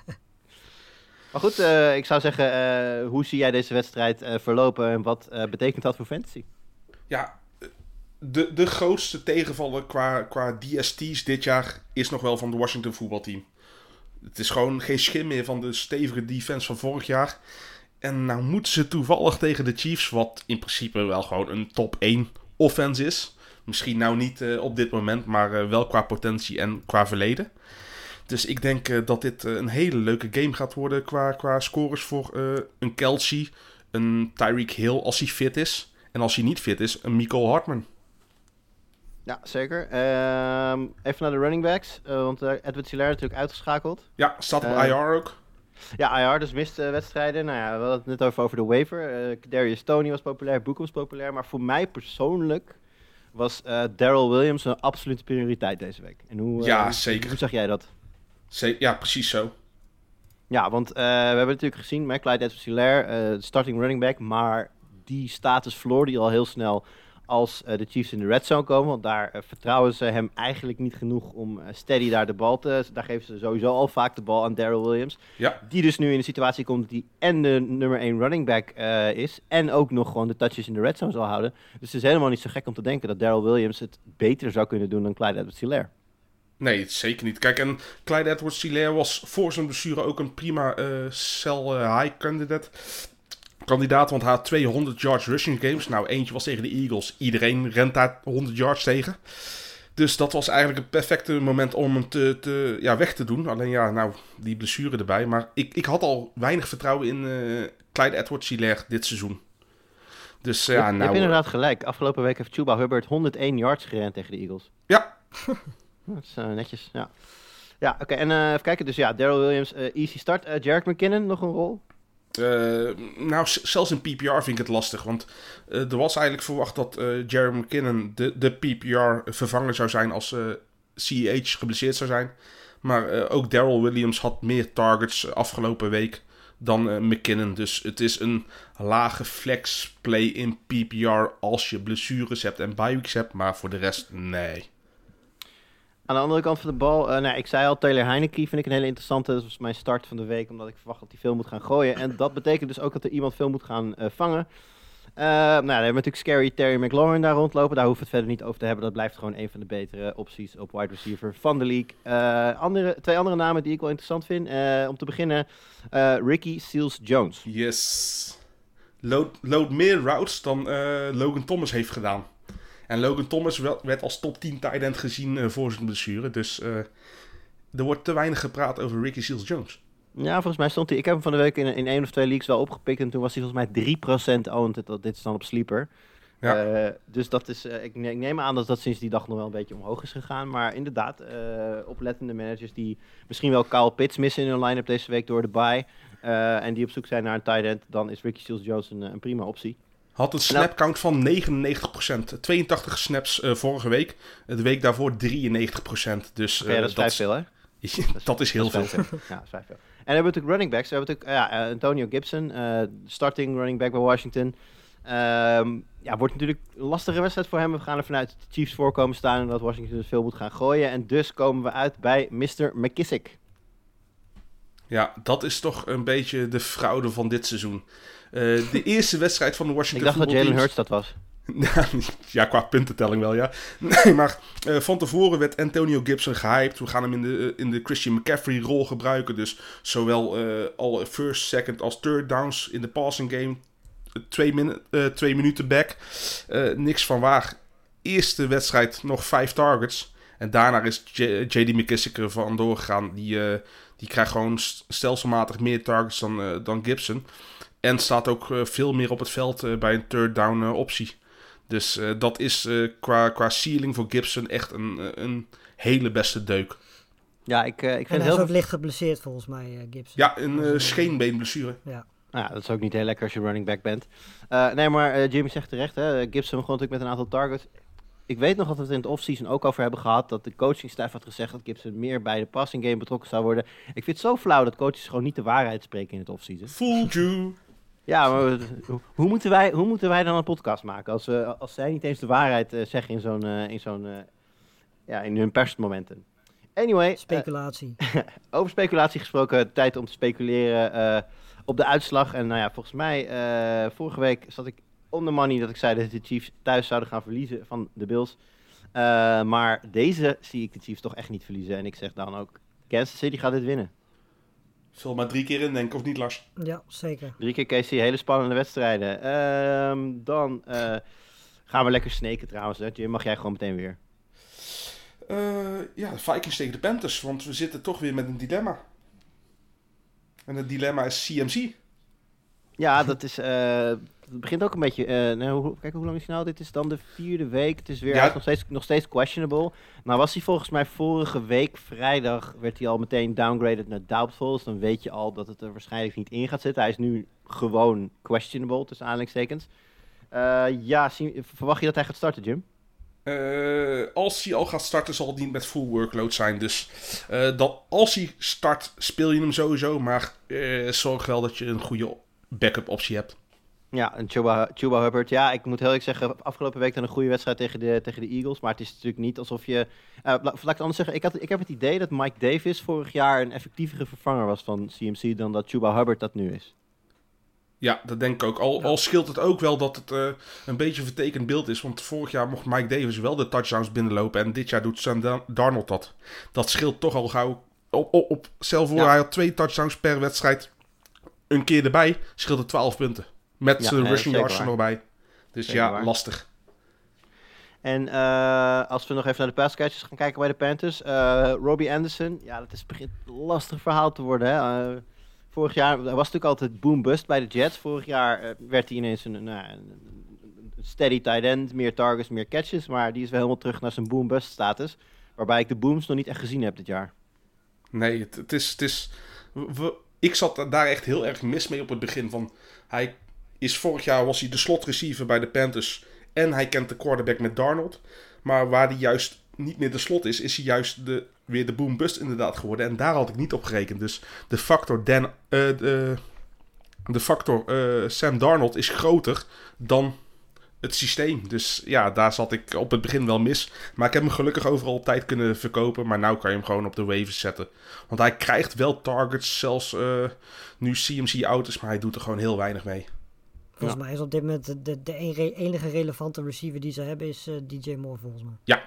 maar goed, eh, ik zou zeggen, eh, hoe zie jij deze wedstrijd eh, verlopen en wat eh, betekent dat voor fantasy? Ja, de, de grootste tegenvaller qua, qua DST's dit jaar is nog wel van de Washington voetbalteam. Het is gewoon geen schim meer van de stevige defense van vorig jaar. En nou moeten ze toevallig tegen de Chiefs, wat in principe wel gewoon een top 1 offense is. Misschien nou niet eh, op dit moment, maar eh, wel qua potentie en qua verleden. Dus ik denk eh, dat dit een hele leuke game gaat worden qua, qua scores voor een Kelsey, een Tyreek Hill als hij fit is. En als hij niet fit is, een Michael Hartman. Ja, zeker. Ehm, even naar de running backs. eh, want eh, Edward Hilaire natuurlijk uitgeschakeld. Ja, staat op Eh, IR ook. Ja, IR dus mist wedstrijden. Nou ja, we hadden het net over, over de waiver. Darius Tony was populair, Boek was populair. Maar voor mij persoonlijk was Daryl Williams een absolute prioriteit deze week. En hoe, Ja, zeker. Hoe zag jij dat? Ze- Ja, precies zo. Ja, want we hebben natuurlijk gezien met Clyde Edwards-Helaire, eh starting running back, maar die status verloor die al heel snel als eh, de Chiefs in de red zone komen, want daar eh, vertrouwen ze hem eigenlijk niet genoeg om eh, steady daar de bal te... Daar geven ze sowieso al vaak de bal aan Daryl Williams, Ja, die dus nu in de situatie komt dat hij en de nummer 1 running back is en ook nog gewoon de touches in de red zone zal houden. Dus het is helemaal niet zo gek om te denken dat Daryl Williams het beter zou kunnen doen dan Clyde Edwards-Helaire. nee, zeker niet. Kijk, en Clyde Edwards-Hilaire was voor zijn blessure ook een prima eh cell high candidate. Kandidaat, want hij had 200 yards rushing games. Nou, eentje was tegen de Eagles. Iedereen rent daar 100 yards tegen. Dus dat was eigenlijk een perfecte moment om hem te, te, ja, weg te doen. Alleen ja, nou, die blessure erbij. Maar ik, ik had al weinig vertrouwen in eh Clyde Edwards-Hilaire dit seizoen. Dus Je ja, je nou... hebt inderdaad gelijk. Afgelopen week heeft Chuba Hubbard 101 yards gerend tegen de Eagles. Ja, Dat is eh, netjes, ja. Ja, oké. en eh, even kijken. Dus ja, Daryl Williams, eh, easy start. Eh Jarek McKinnon, nog een rol? Eh, nou, zelfs in PPR vind ik het lastig. Want eh, er was eigenlijk verwacht dat eh Jerry McKinnon de, de PPR-vervanger zou zijn als eh CEH geblesseerd zou zijn. Maar ook Daryl Williams had meer targets afgelopen week dan McKinnon. Dus het is een lage flex play in PPR als je blessures hebt en bye hebt. Maar voor de rest, nee. Aan de andere kant van de bal, eh, nou, ik zei al, Taylor Heineke vind ik een hele interessante. Dat was mijn start van de week, omdat ik verwacht dat hij veel moet gaan gooien. En dat betekent dus ook dat er iemand veel moet gaan eh, vangen. Eh, nou, dan hebben we natuurlijk Scary Terry McLaurin daar rondlopen. Daar hoeven we het verder niet over te hebben. Dat blijft gewoon een van de betere opties op wide receiver van de league. Andere, twee andere namen die ik wel interessant vind. Om te beginnen, Ricky Seals-Jones. Yes. Load, meer routes dan Logan Thomas heeft gedaan. En Logan Thomas werd als top 10 tight end gezien eh, voor zijn blessure. Dus eh, er wordt te weinig gepraat over Ricky Seals-Jones. Ja, volgens mij stond hij. Ik heb hem van de week in, in één of twee leagues wel opgepikt. En toen was hij volgens mij 3% owned. Dat, dit is dan op sleeper. Ja. Eh, dus dat is, ik, ne- ik neem aan dat dat sinds die dag nog wel een beetje omhoog is gegaan. Maar inderdaad, eh, oplettende managers die misschien wel Kyle Pitts missen in hun line-up deze week door de bye. en die op zoek zijn naar een tight end, dan is Ricky Seals-Jones een, eh, een prima optie. Had een snap count van 99%. 82 snaps eh, vorige week. De week daarvoor 93%. Dus ja, eh, dat is vrij veel, hè? dat is heel Dat veel. vrij Ja, dat is vrij veel. En dan hebben we natuurlijk running backs. We hebben natuurlijk ja, eh, Antonio Gibson, starting running back bij Washington. Ehm, ja, wordt natuurlijk een lastige wedstrijd voor hem. We gaan er vanuit dat de Chiefs voorkomen staan en dat Washington dus veel moet gaan gooien. En dus komen we uit bij Mr. McKissick. Ja, dat is toch een beetje de fraude van dit seizoen. Eh, de eerste wedstrijd van de Ik Washington dacht dat Jalen Hurts dat was. ja, qua puntentelling wel, ja. Nee, maar eh, van tevoren werd Antonio Gibson gehyped. We gaan hem in de, eh, in de Christian McCaffrey-rol gebruiken. Dus zowel eh, al first, second als third downs in de passing game. Twee, min- twee minuten back. Niks van waar. Eerste wedstrijd nog vijf targets. En daarna is J- JD McKissick er vandoor gegaan. Die, die krijgt gewoon st- stelselmatig meer targets dan, eh, dan Gibson. En staat ook eh, veel meer op het veld eh, bij een third down optie. Dus eh, dat is eh, qua, qua ceiling voor Gibson echt een, een hele beste deuk. Ja, ik, eh, ik En vind hij is heel... ook licht geblesseerd volgens mij, eh, Gibson. Ja, een eh, scheenbeenblessure. Ja. Nou ja, dat is ook niet heel lekker als je running back bent. Eh, nee, maar eh, Jimmy zegt terecht, hè, Gibson begon natuurlijk met een aantal targets. Ik weet nog dat we het in het offseason ook over hebben gehad... dat de coachingstaf had gezegd dat Gibson meer bij de passing game betrokken zou worden. Ik vind het zo flauw dat coaches gewoon niet de waarheid spreken in het offseason. Fooled you. Ja, maar hoe- hoe moeten, wij, hoe moeten wij dan een podcast maken als, we, als zij niet eens de waarheid eh, zeggen in zo'n, eh, in zo'n, eh, ja, in hun persmomenten? Anyway, Speculatie. over speculatie gesproken, tijd om te speculeren eh, op de uitslag. En nou ja, volgens mij, eh, vorige week zat ik on the money dat ik zei dat de Chiefs thuis zouden gaan verliezen van de Bills. Eh, maar deze zie ik de Chiefs toch echt niet verliezen. En ik zeg dan ook, Kansas City gaat dit winnen. Vul maar drie keer in, denk ik, of niet, Lars? Ja, zeker. Drie keer KC, hele spannende wedstrijden. Ehm, dan eh, gaan we lekker sneken trouwens. Hè. Jim, mag jij gewoon meteen weer. Eh, ja, de Vikings tegen de Panthers, want we zitten toch weer met een dilemma. En het dilemma is CMC. Ja, dat is. Het begint ook een beetje. nou, hoe, kijk, hoe lang is hij nou? Dit is dan de vierde week. Het is weer Ja. hij is nog, steeds, nog steeds questionable. Nou, was hij volgens mij vorige week vrijdag. werd hij al meteen downgraded naar doubtful. Dus dan weet je al dat het er waarschijnlijk niet in gaat zitten. Hij is nu gewoon questionable, tussen aanhalingstekens. Eh, ja, zie- verwacht je dat hij gaat starten, Jim? Eh, als hij al gaat starten, zal het niet met full workload zijn. Dus dat als hij start, speel je hem sowieso. Maar zorg wel dat je een goede backup optie hebt. Ja, en Chuba, Chuba Hubbard. Ja, ik moet heel eerlijk zeggen, afgelopen week dan een goede wedstrijd tegen de, tegen de Eagles. Maar het is natuurlijk niet alsof je... la- laat ik het anders zeggen, ik, had, ik heb het idee dat Mike Davis vorig jaar een effectievere vervanger was van CMC dan dat Chuba Hubbard dat nu is. Ja, dat denk ik ook. Al, al scheelt het ook wel dat het eh, een beetje een vertekend beeld is. Want vorig jaar mocht Mike Davis wel de touchdowns binnenlopen. En dit jaar doet Sam Da- Darnold dat. Dat scheelt toch al gauw. Op, op, op, stel voor, Ja. hij had twee touchdowns per wedstrijd. Een keer erbij, scheelt het 12 punten. Met Ja, zijn nee, rushing yards er nog bij. Dus Zeker ja, waar. lastig. En eh, als we nog even naar de passkatches gaan kijken bij de Panthers. eh, Robbie Anderson, ja, dat is begint een lastig verhaal te worden. Hè? Eh, vorig jaar was natuurlijk altijd boom-bust bij de Jets. Vorig jaar werd hij ineens een, nou, een steady tight end, meer targets, meer catches. Maar die is wel helemaal terug naar zijn boom-bust status. Waarbij ik de booms nog niet echt gezien heb dit jaar. Nee, het, het is... Het is we- ik zat daar echt heel erg mis mee op het begin van... Hij is vorig jaar was hij de slot receiver bij de Panthers. En hij kent de quarterback met Darnold. Maar waar hij juist niet meer de slot is, is hij juist de, weer de boom-bust inderdaad geworden. En daar had ik niet op gerekend. Dus de factor, Dan, eh, de, de factor eh, Sam Darnold is groter dan het systeem. Dus ja, daar zat ik op het begin wel mis. Maar ik heb hem gelukkig overal tijd kunnen verkopen. Maar nu kan je hem gewoon op de waivers zetten. Want hij krijgt wel targets, zelfs eh, nu CMC is. Maar hij doet er gewoon heel weinig mee. Volgens mij is op dit moment de, de, de enige- relevante receiver die ze hebben is eh, DJ Moore volgens mij. Ja,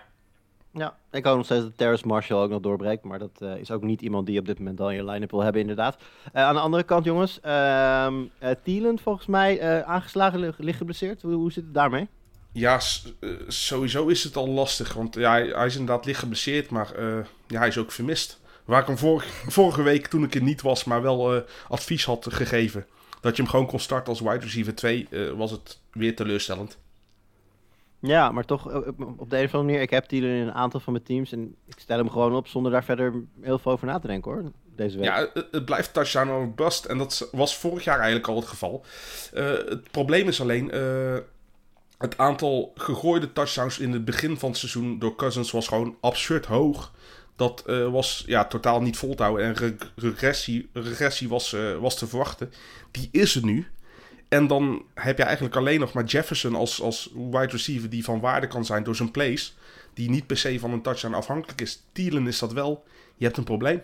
Ja, ik hoop nog steeds dat Terrace Marshall ook nog doorbreekt. Maar dat eh, is ook niet iemand die je op dit moment al in je line-up wil hebben, inderdaad. Eh, aan de andere kant, jongens. ehm eh, Thielen, volgens mij eh, aangeslagen, lig- licht geblesseerd. Hoe, hoe zit het daarmee? ja sowieso is het al lastig. Want ja, hij, hij is inderdaad licht geblesseerd. Maar eh, ja, hij is ook vermist. Waar ik hem vorig- vorige week, toen ik er niet was, maar wel eh, advies had gegeven. Dat je hem gewoon kon starten als wide receiver 2, eh, was het weer teleurstellend. Ja, maar toch eh, op de een of andere manier. Ik heb Thielen in een aantal van mijn teams. En ik stel hem gewoon op zonder daar verder heel veel over na te denken hoor. Deze week. Ja, het, blijft touchdown bust. En dat was vorig jaar eigenlijk al het geval. Eh, het probleem is alleen... het aantal gegooide touchdowns in het begin van het seizoen door Cousins was gewoon absurd hoog. Dat eh, was ja, totaal niet vol te houden. En re- regressie, regressie was, eh, was te verwachten. Die is er nu. En dan heb je eigenlijk alleen nog maar Jefferson als, als wide receiver die van waarde kan zijn door zijn plays. Die niet per se van een touchdown afhankelijk is. Thielen is dat wel. Je hebt een probleem.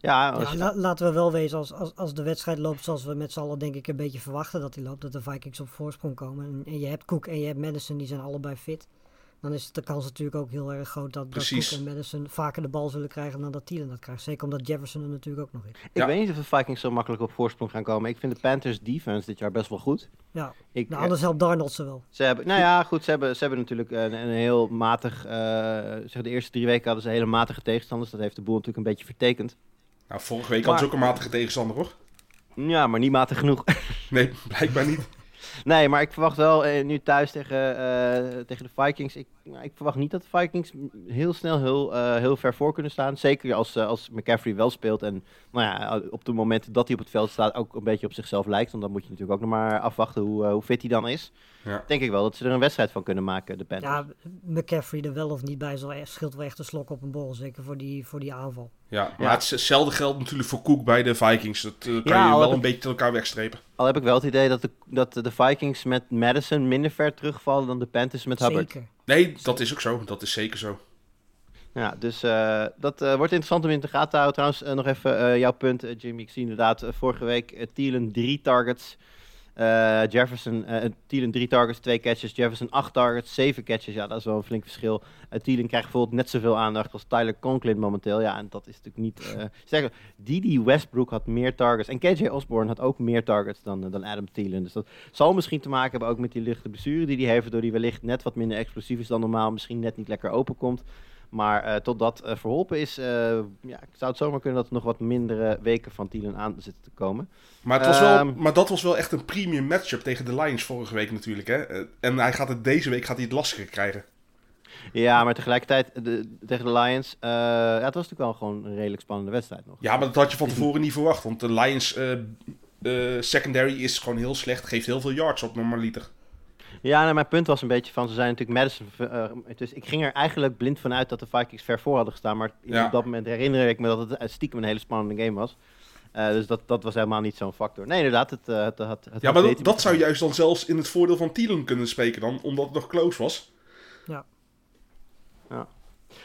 ja, als Ja, je- la- laten we wel wezen, als, als, als de wedstrijd loopt zoals we met z'n allen denk ik een beetje verwachten dat hij loopt, dat de Vikings op voorsprong komen. En, en je hebt Cook en je hebt Madison, die zijn allebei fit. Dan is de kans natuurlijk ook heel erg groot dat, dat. Cook en Madison vaker de bal zullen krijgen dan dat Thielen dat krijgt. Zeker omdat Jefferson er natuurlijk ook nog is. ik Ja. weet niet of de Vikings zo makkelijk op voorsprong gaan komen. Ik vind de Panthers defense dit jaar best wel goed. Ja, Ik, nou, eh, anders helpt Darnold ze wel. Ze hebben, nou ja, goed, ze hebben, ze hebben natuurlijk een, een heel matig, eh, zeg de eerste drie weken hadden ze hele matige tegenstanders. Dat heeft de boel natuurlijk een beetje vertekend. Nou, vorige week Maar- had ze ook een matige tegenstander hoor. Ja, maar niet matig genoeg. Nee, blijkbaar niet. nee, maar ik verwacht wel eh, nu thuis tegen, eh, tegen de Vikings. Ik, nou, ik verwacht niet dat de Vikings heel snel heel, eh, heel ver voor kunnen staan. Zeker als, eh, als McCaffrey wel speelt en nou ja, op de momenten dat hij op het veld staat ook een beetje op zichzelf lijkt. Want dan moet je natuurlijk ook nog maar afwachten hoe, eh, hoe fit hij dan is. Ja. Denk ik wel dat ze er een wedstrijd van kunnen maken, de Panthers. Ja, McCaffrey er wel of niet bij zal, scheelt wel echt een slok op een borrel. Zeker voor die, voor die aanval. Ja, maar Ja. het- hetzelfde geldt natuurlijk voor Cook bij de Vikings. Dat eh, kan Ja, je wel een ik- beetje tot elkaar wegstrepen. Al heb ik wel het idee dat de, dat de Vikings met Madison minder ver terugvallen dan de Panthers met Hubbard. Zeker. Nee, dat is ook zo. Dat is zeker zo. Ja, dus eh, dat eh, wordt interessant om in de gaten te houden. Trouwens, eh, nog even jouw punt, Jimmy. Ik zie inderdaad vorige week Thielen drie targets. Eh, Jefferson, eh Thielen drie targets, twee catches. Jefferson acht targets, zeven catches. Ja, dat is wel een flink verschil. Uh, Thielen krijgt bijvoorbeeld net zoveel aandacht als Tyler Conklin momenteel. Ja, en dat is natuurlijk niet... eh sterker, Didi Westbrook had meer targets. En KJ Osborne had ook meer targets dan, dan Adam Thielen. Dus dat zal misschien te maken hebben ook met die lichte blessure die hij heeft. Waardoor hij wellicht net wat minder explosief is dan normaal. Misschien net niet lekker open komt. Maar eh, totdat eh, verholpen is, eh, ja, zou het zomaar kunnen dat er nog wat mindere weken van Thielen aan zitten te komen. Maar, het was wel, Ehm. maar dat was wel echt een premium matchup tegen de Lions vorige week natuurlijk. Hè? En hij gaat het deze week gaat hij het lastiger krijgen. Ja, maar tegelijkertijd de, tegen de Lions, ja, het was natuurlijk wel gewoon een redelijk spannende wedstrijd nog. Ja, maar dat had je van tevoren niet verwacht. Want de Lions secondary is gewoon heel slecht. Geeft heel veel yards op normaliter. Ja, nou, mijn punt was een beetje van, ze zijn natuurlijk Madison. eh, dus ik ging er eigenlijk blind vanuit dat de Vikings ver voor hadden gestaan. Maar Ja. op dat moment herinner ik me dat het stiekem een hele spannende game was. Eh, dus dat, dat was helemaal niet zo'n factor. Nee, inderdaad, het, eh, het, het, het Ja, maar dat, zou juist dan zelfs in het voordeel van Thielen kunnen spreken dan. Omdat het nog close was.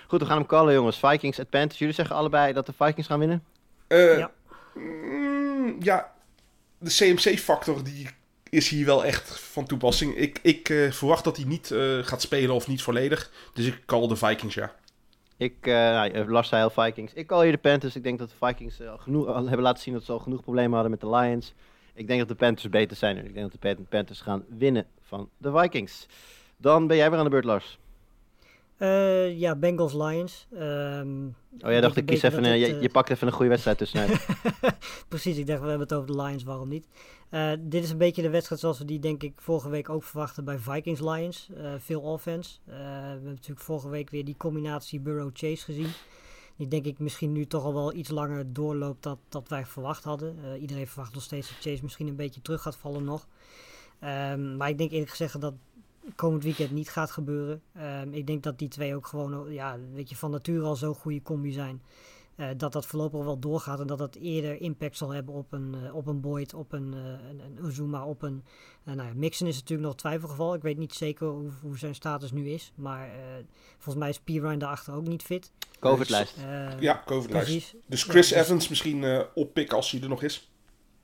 Goed, we gaan hem callen, jongens. Vikings at Panthers. Jullie zeggen allebei dat de Vikings gaan winnen? Eh, Ja. mm, ja, de CMC-factor die is hier wel echt van toepassing. Ik, ik eh, verwacht dat hij niet eh, gaat spelen of niet volledig. Dus ik call de Vikings, ja. Ik, Lars zei al Vikings. Ik call hier de Panthers. Ik denk dat de Vikings genoeg, al hebben laten zien dat ze al genoeg problemen hadden met de Lions. Ik denk dat de Panthers beter zijn. En ik denk dat de Pan- Panthers gaan winnen van de Vikings. Dan ben jij weer aan de beurt, Lars. Eh, ja, Bengals Lions. Ehm, Oh, jij dacht, ik kies even, dat een, het, je, eh, je pakt even een goede wedstrijd tussenuit. Precies, ik dacht, we hebben het over de Lions, waarom niet? Eh, dit is een beetje de wedstrijd zoals we die denk ik vorige week ook verwachten bij Vikings Lions. Veel offense. We hebben natuurlijk vorige week weer die combinatie Burrow-Chase gezien. Die denk ik misschien nu toch al wel iets langer doorloopt dan dat wij verwacht hadden. Iedereen verwacht nog steeds dat Chase misschien een beetje terug gaat vallen nog. Ehm, maar ik denk eerlijk gezegd dat komend weekend niet gaat gebeuren. Ehm, ik denk dat die twee ook gewoon ja, weet je, van nature al zo'n goede combi zijn. eh, dat dat voorlopig wel doorgaat en dat dat eerder impact zal hebben op een, eh, op een Boyd, op een, eh, een, een Uzuma, op een... nou ja, Mixon is natuurlijk nog twijfelgeval. Ik weet niet zeker hoe, hoe zijn status nu is. Maar eh, volgens mij is Pirine daarachter ook niet fit. Covid-lijst. Eh, Ja, COVID-lijst. Dus Chris Ja, dus- Evans misschien oppikken als hij er nog is.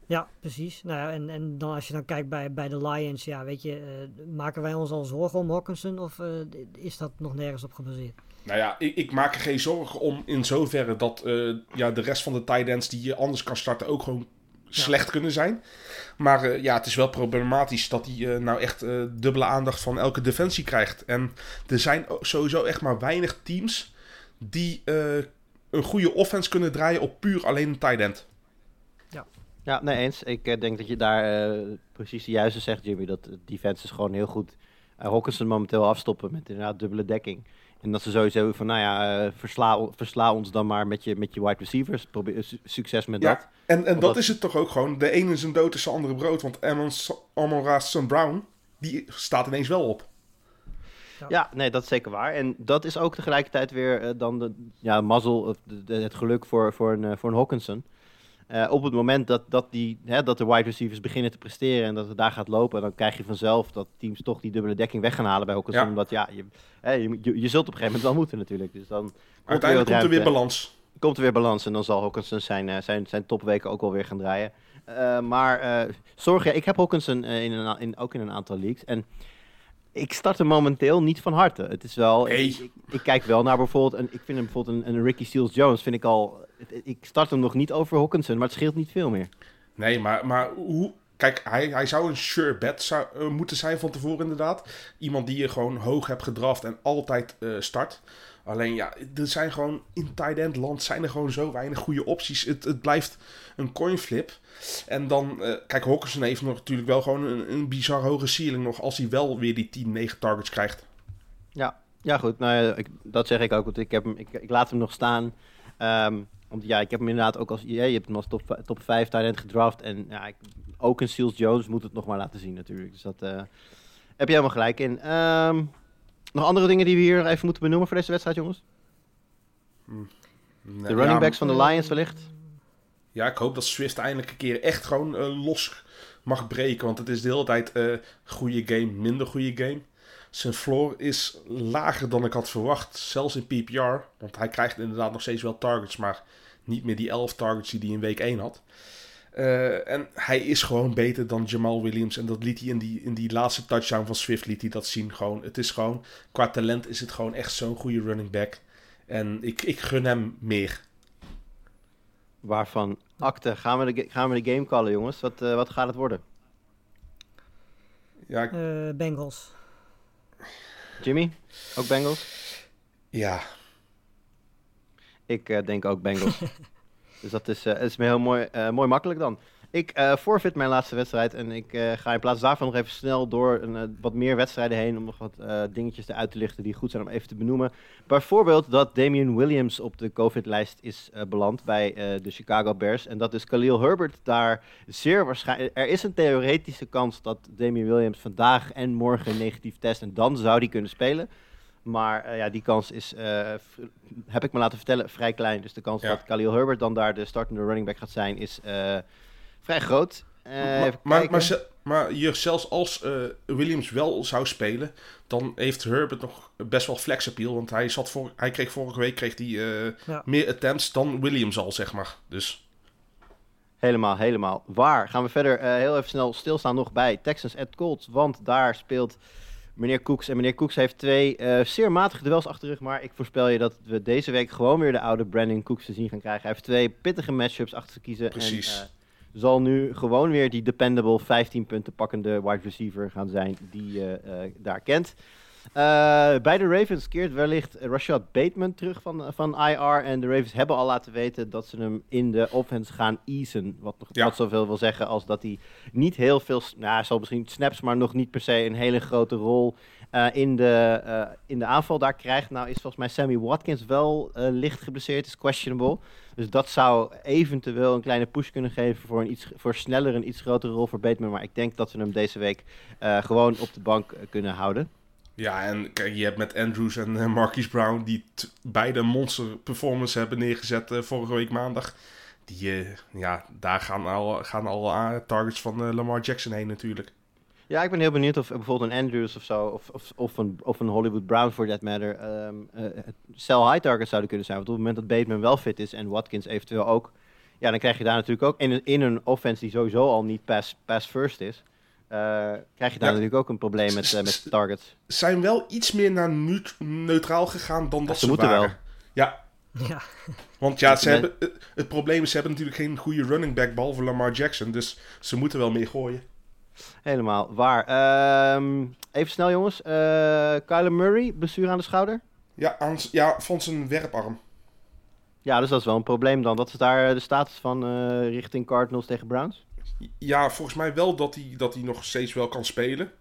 Ja, precies. Nou ja, en, en dan als je dan kijkt bij, bij de Lions, ja, weet je, eh, maken wij ons al zorgen om Hawkinson of eh, is dat nog nergens op gebaseerd? Nou ja, ik, ik maak er geen zorgen om in zoverre dat eh, ja, de rest van de tight ends die je anders kan starten ook gewoon slecht kunnen zijn. Maar ja, het is wel problematisch dat hij nou echt dubbele aandacht van elke defensie krijgt. En er zijn sowieso echt maar weinig teams die een goede offense kunnen draaien op puur alleen een tight end. Ja, nee eens. Ik eh, denk dat je daar eh, precies de juiste zegt, Jimmy. Dat de defense is gewoon heel goed. Uh, Hawkinson momenteel afstoppen met inderdaad dubbele dekking. En dat ze sowieso van, nou ja, eh, versla, versla ons dan maar met je, met je wide receivers. Probeer, su- succes met Ja, dat. en, en dat dat- is het toch ook gewoon. De ene is een dood is de andere brood. Want Amon St. Brown, die staat ineens wel op. Ja, nee, dat is zeker waar. En dat is ook tegelijkertijd weer eh, dan de ja, mazzel, of de, de- het geluk voor, voor, een, eh, voor een Hawkinson. Eh, op het moment dat, dat, die, hè, dat de wide receivers beginnen te presteren en dat het daar gaat lopen, dan krijg je vanzelf dat teams toch die dubbele dekking weg gaan halen bij Hawkinson. Ja. Omdat ja, je, hè, je, je, je zult op een gegeven moment wel moeten natuurlijk. Dus dan komt er weer Uiteindelijk komt er weer balans. komt er weer balans en dan zal Hawkinson zijn, eh, zijn, zijn topweken ook wel weer gaan draaien. Eh, maar eh, zorg, ja, ik heb Hawkinson in een, in, ook in een aantal leagues. En ik start hem momenteel niet van harte. Het is wel, ik, ik, ik kijk wel naar bijvoorbeeld, een, ik vind hem bijvoorbeeld een, een Ricky Seals Jones, vind ik al, ik start hem nog niet over Hawkinson, maar het scheelt niet veel meer. Nee, maar, maar hoe... Kijk, hij, hij zou een sure bet zou, eh, moeten zijn van tevoren inderdaad. Iemand die je gewoon hoog hebt gedraft en altijd eh, start. Alleen ja, er zijn gewoon in tight end land zijn er gewoon zo weinig goede opties. Het, het blijft een coin flip. En dan, eh, kijk, Hawkinson heeft nog natuurlijk wel gewoon een, een bizar hoge ceiling nog als hij wel weer die 10, 9 targets krijgt. Ja, ja goed, nou ik, dat zeg ik ook, want ik, heb hem, ik, ik laat hem nog staan. Ehm, want ja, ik heb hem inderdaad ook als, je hebt hem als top, top 5 tight end gedraft. En ja, ook een Seals Jones moet het nog maar laten zien natuurlijk. Dus dat eh, heb je helemaal gelijk in. Ehm, nog andere dingen die we hier even moeten benoemen voor deze wedstrijd, jongens? De running backs van de Lions wellicht? Ja, ik hoop dat Swift eindelijk een keer echt gewoon eh, los mag breken. Want het is de hele tijd eh goede game, minder goede game. Zijn floor is lager dan ik had verwacht. Zelfs in PPR. Want hij krijgt inderdaad nog steeds wel targets. Maar niet meer die 11 targets die hij in week 1 had. Eh, en hij is gewoon beter dan Jamal Williams. En dat liet hij in die, in die laatste touchdown van Swift liet hij dat zien. Gewoon, het is gewoon, qua talent is het gewoon echt zo'n goede running back. En ik, ik gun hem meer. Waarvan akte. Gaan we de, ga- gaan we de game callen, jongens? Wat, eh, wat gaat het worden? Ja, ik- Eh, Bengals. Jimmy? Ook Bengals? ja. Ik eh, denk ook Bengals. dus dat is, eh, is me heel mooi, eh, mooi makkelijk dan. Ik eh forfeit mijn laatste wedstrijd en ik ga in plaats daarvan nog even snel door een, wat meer wedstrijden heen om nog wat dingetjes eruit te lichten die goed zijn om even te benoemen. Bijvoorbeeld dat Damian Williams op de COVID-lijst is beland bij de Chicago Bears en dat dus Khalil Herbert daar zeer waarschijnlijk... Er is een theoretische kans dat Damian Williams vandaag en morgen negatief test en dan zou die kunnen spelen. Maar eh, ja, die kans is, eh, heb ik me laten vertellen, vrij klein. Dus de kans Ja. dat Khalil Herbert dan daar de startende running back gaat zijn, is eh, vrij groot. Eh, maar, maar, maar, maar hier, zelfs als eh, Williams wel zou spelen, dan heeft Herbert nog best wel flex appeal. Want hij, zat voor, hij kreeg vorige week kreeg hij, eh, Ja. meer attempts dan Williams al, zeg maar. Dus Helemaal, helemaal. Waar? Gaan we verder eh, heel even snel stilstaan nog bij Texans at Colts. Want daar speelt meneer Cooks. En meneer Cooks heeft twee eh, zeer matige duels achter de rug. Maar ik voorspel je dat we deze week gewoon weer de oude Brandon Cooks te zien gaan krijgen. Hij heeft twee pittige matchups achter te kiezen. Precies. En, eh, zal nu gewoon weer die dependable 15 punten pakkende wide receiver gaan zijn die je eh, daar kent. Eh, bij de Ravens keert wellicht Rashad Bateman terug van, van IR. En de Ravens hebben al laten weten dat ze hem in de offense gaan easen. Wat, nog, Ja. wat zoveel wil zeggen als dat hij niet heel veel, nou zal misschien snaps, maar nog niet per se een hele grote rol eh, in, de, eh, in de aanval daar krijgt. Nou is volgens mij Sammy Watkins wel licht geblesseerd, is questionable. Dus dat zou eventueel een kleine push kunnen geven voor een iets voor sneller een iets grotere rol voor Bateman. Maar ik denk dat we hem deze week gewoon op de bank kunnen houden. Ja, en kijk, je hebt met Andrews en eh, Marquise Brown, die beide monster performance hebben neergezet eh, vorige week maandag. Die, eh, ja, daar gaan al, gaan al targets van Lamar Jackson heen natuurlijk. Ja, ik ben heel benieuwd of bijvoorbeeld een Andrews of zo, of, of, of, een, of een Hollywood Brown for that matter, ehm eh, sell high targets zouden kunnen zijn. Want op het moment dat Bateman wel fit is en Watkins eventueel ook, ja, dan krijg je daar natuurlijk ook in een, in een offense die sowieso al niet pass, pass first is, krijg je daar Ja. natuurlijk ook een probleem met, eh, met targets. Zijn wel iets meer naar neut- neutraal gegaan dan dat ze ze, moeten waren. wel. Ja, Ja, want ja, ze hebben, het, probleem is, ze hebben natuurlijk geen goede running back behalve Lamar Jackson. Dus ze moeten wel meer gooien. Helemaal waar. Even snel jongens, Eh Kyler Murray, blessure aan de schouder? Ja, aan, ja van zijn werparm. Ja, dus dat is wel een probleem dan. Wat is daar eh, de status van eh, richting Cardinals tegen Browns? Ja, volgens mij wel dat hij, dat hij nog steeds wel kan spelen.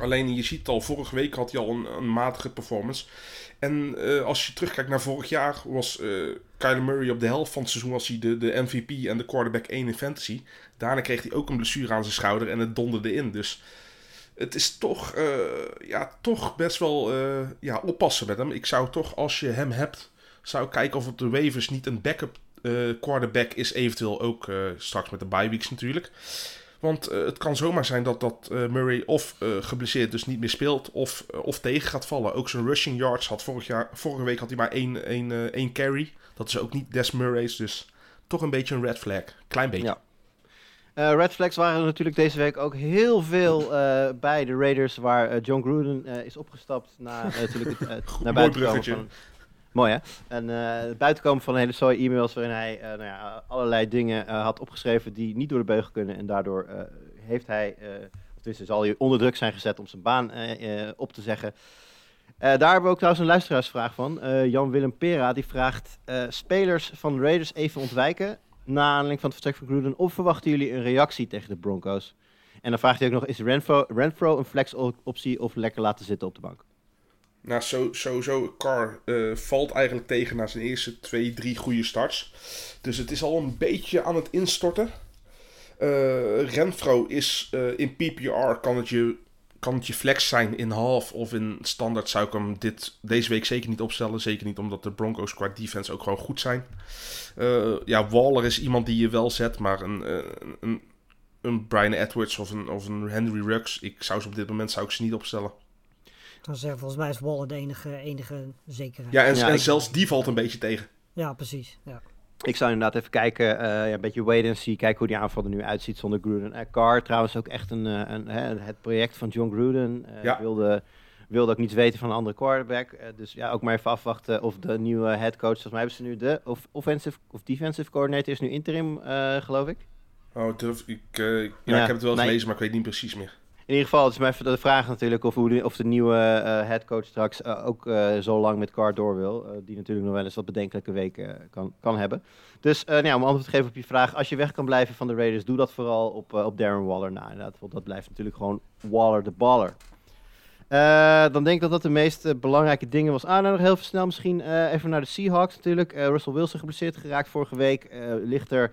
Alleen je ziet al, vorige week had hij al een, matige performance. En eh, als je terugkijkt naar vorig jaar, was eh Kyler Murray op de helft van het seizoen was hij de, de MVP en de quarterback 1 in fantasy. Daarna kreeg hij ook een blessure aan zijn schouder en het donderde in. Dus het is toch, eh, ja, toch best wel ja, oppassen met hem. Ik zou toch, als je hem hebt, zou kijken of op de waivers niet een backup quarterback is. Eventueel ook eh, straks met de bye weeks natuurlijk. Want eh, het kan zomaar zijn dat, dat eh, Murray of eh, geblesseerd dus niet meer speelt of, eh, of tegen gaat vallen. Ook zijn rushing yards had vorig jaar, vorige week had hij maar één, één, eh, één carry. Dat is ook niet Des Murray's, dus toch een beetje een red flag. Klein beetje. Ja. Eh, red flags waren er natuurlijk deze week ook heel veel eh, bij de Raiders, waar eh, John Gruden eh, is opgestapt na eh, natuurlijk het, eh, naar buiten van. Mooi hè? En eh, het buitenkomen van een hele zooi e-mails waarin hij eh, nou ja, allerlei dingen eh, had opgeschreven die niet door de beugel kunnen. En daardoor heeft hij, of tenminste zal hij onder druk zijn gezet om zijn baan op te zeggen. Daar hebben we ook trouwens een luisteraarsvraag van. Jan-Willem Pera die vraagt spelers van de Raiders even ontwijken na aanleiding van het vertrek van Gruden. Of verwachten jullie een reactie tegen de Broncos? En dan vraagt hij ook nog, is Renfro, Renfro een flex optie of lekker laten zitten op de bank? Nou, sowieso, Carr eh, valt eigenlijk tegen na zijn eerste twee, drie goede starts. Dus het is al een beetje aan het instorten. Eh Renfro is eh, in PPR, kan het, je, kan het je flex zijn in half of in standaard zou ik hem dit, deze week zeker niet opstellen. Zeker niet omdat de Broncos qua defense ook gewoon goed zijn. Ja, Waller is iemand die je wel zet, maar een, een, een Brian Edwards of een, of een Henry Ruggs, ik zou ze op dit moment zou ik ze niet opstellen. Dan zeggen volgens mij is Waller de enige, enige zekerheid. Ja, en, Ja, en ik- zelfs die valt een beetje tegen. Ja, precies. Ja. Ik zou inderdaad even kijken, eh, ja, een beetje wait and see, kijken hoe die aanval er nu uitziet zonder Gruden. Eh, Carr trouwens ook echt een, eh, een, hè, het project van John Gruden. Eh, Ja. wilde, wilde ook niets weten van een andere quarterback. Dus ja, ook maar even afwachten of de nieuwe head coach, volgens mij hebben ze nu de of offensive of defensive coordinator is nu interim, eh, geloof ik. Oh, durf, ik, ja, Ja, ik heb het wel nee. gelezen, maar ik weet niet precies meer. In ieder geval, het is even de vraag natuurlijk of, hoe de, of de nieuwe eh head coach straks eh, ook eh, zo lang met Carr door wil. eh, die natuurlijk nog wel eens wat bedenkelijke weken kan, kan hebben. Dus eh, nou ja, om antwoord te geven op je vraag, als je weg kan blijven van de Raiders, doe dat vooral op, eh, op Darren Waller. Nou inderdaad, want dat blijft natuurlijk gewoon Waller de baller. Eh, dan denk ik dat dat de meest eh, belangrijke dingen was. Ah, nou nog heel snel misschien eh, even naar de Seahawks natuurlijk. Eh, Russell Wilson geblesseerd geraakt vorige week. Eh, ligt er,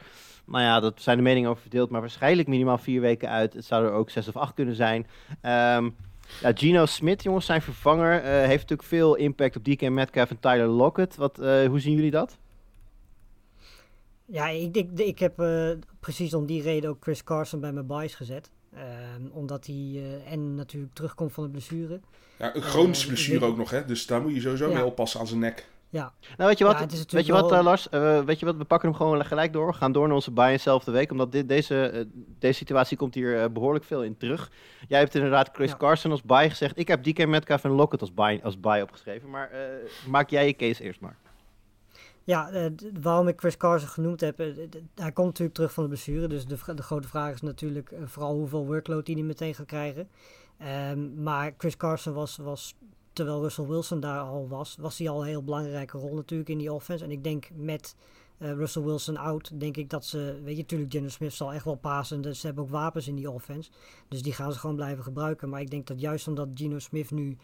nou ja, dat zijn de meningen over verdeeld, maar waarschijnlijk minimaal vier weken uit. Het zou er ook zes of acht kunnen zijn. Ehm, ja, Gino Smith, jongens, zijn vervanger, eh, heeft natuurlijk veel impact op DK Metcalf en Tyler Lockett. Wat, eh, hoe zien jullie dat? Ja, ik, ik, ik heb eh, precies om die reden ook Chris Carson bij mijn buys gezet. Ehm, omdat hij eh, en natuurlijk terugkomt van de blessure. Ja, een chronische Eh, blessure ook nog, hè? Dus daar moet je sowieso Ja. mee oppassen aan zijn nek. Ja, Nou, weet je wat, Ja, weet je wat eh, Lars? Eh, weet je wat, we pakken hem gewoon gelijk door. We gaan door naar onze buy en zelfde week. Omdat dit, deze, eh, deze situatie komt hier eh, behoorlijk veel in terug. Jij hebt inderdaad Chris Ja. Carson als buy gezegd. Ik heb DK Metcalf en Lockett als buy, als buy opgeschreven. Maar maak jij je case eerst maar. ja waarom ik Chris Carson genoemd heb, hij komt natuurlijk terug van de blessure. Dus de, de grote vraag is natuurlijk vooral hoeveel workload hij meteen gaat krijgen. Ehm, maar Chris Carson was, was terwijl Russell Wilson daar al was, was hij al een heel belangrijke rol natuurlijk in die offense. En ik denk met uh, Russell Wilson out, denk ik dat ze, weet je, natuurlijk Geno Smith zal echt wel pasen. Dus ze hebben ook wapens in die offense. Dus die gaan ze gewoon blijven gebruiken. Maar ik denk dat juist omdat Geno Smith nu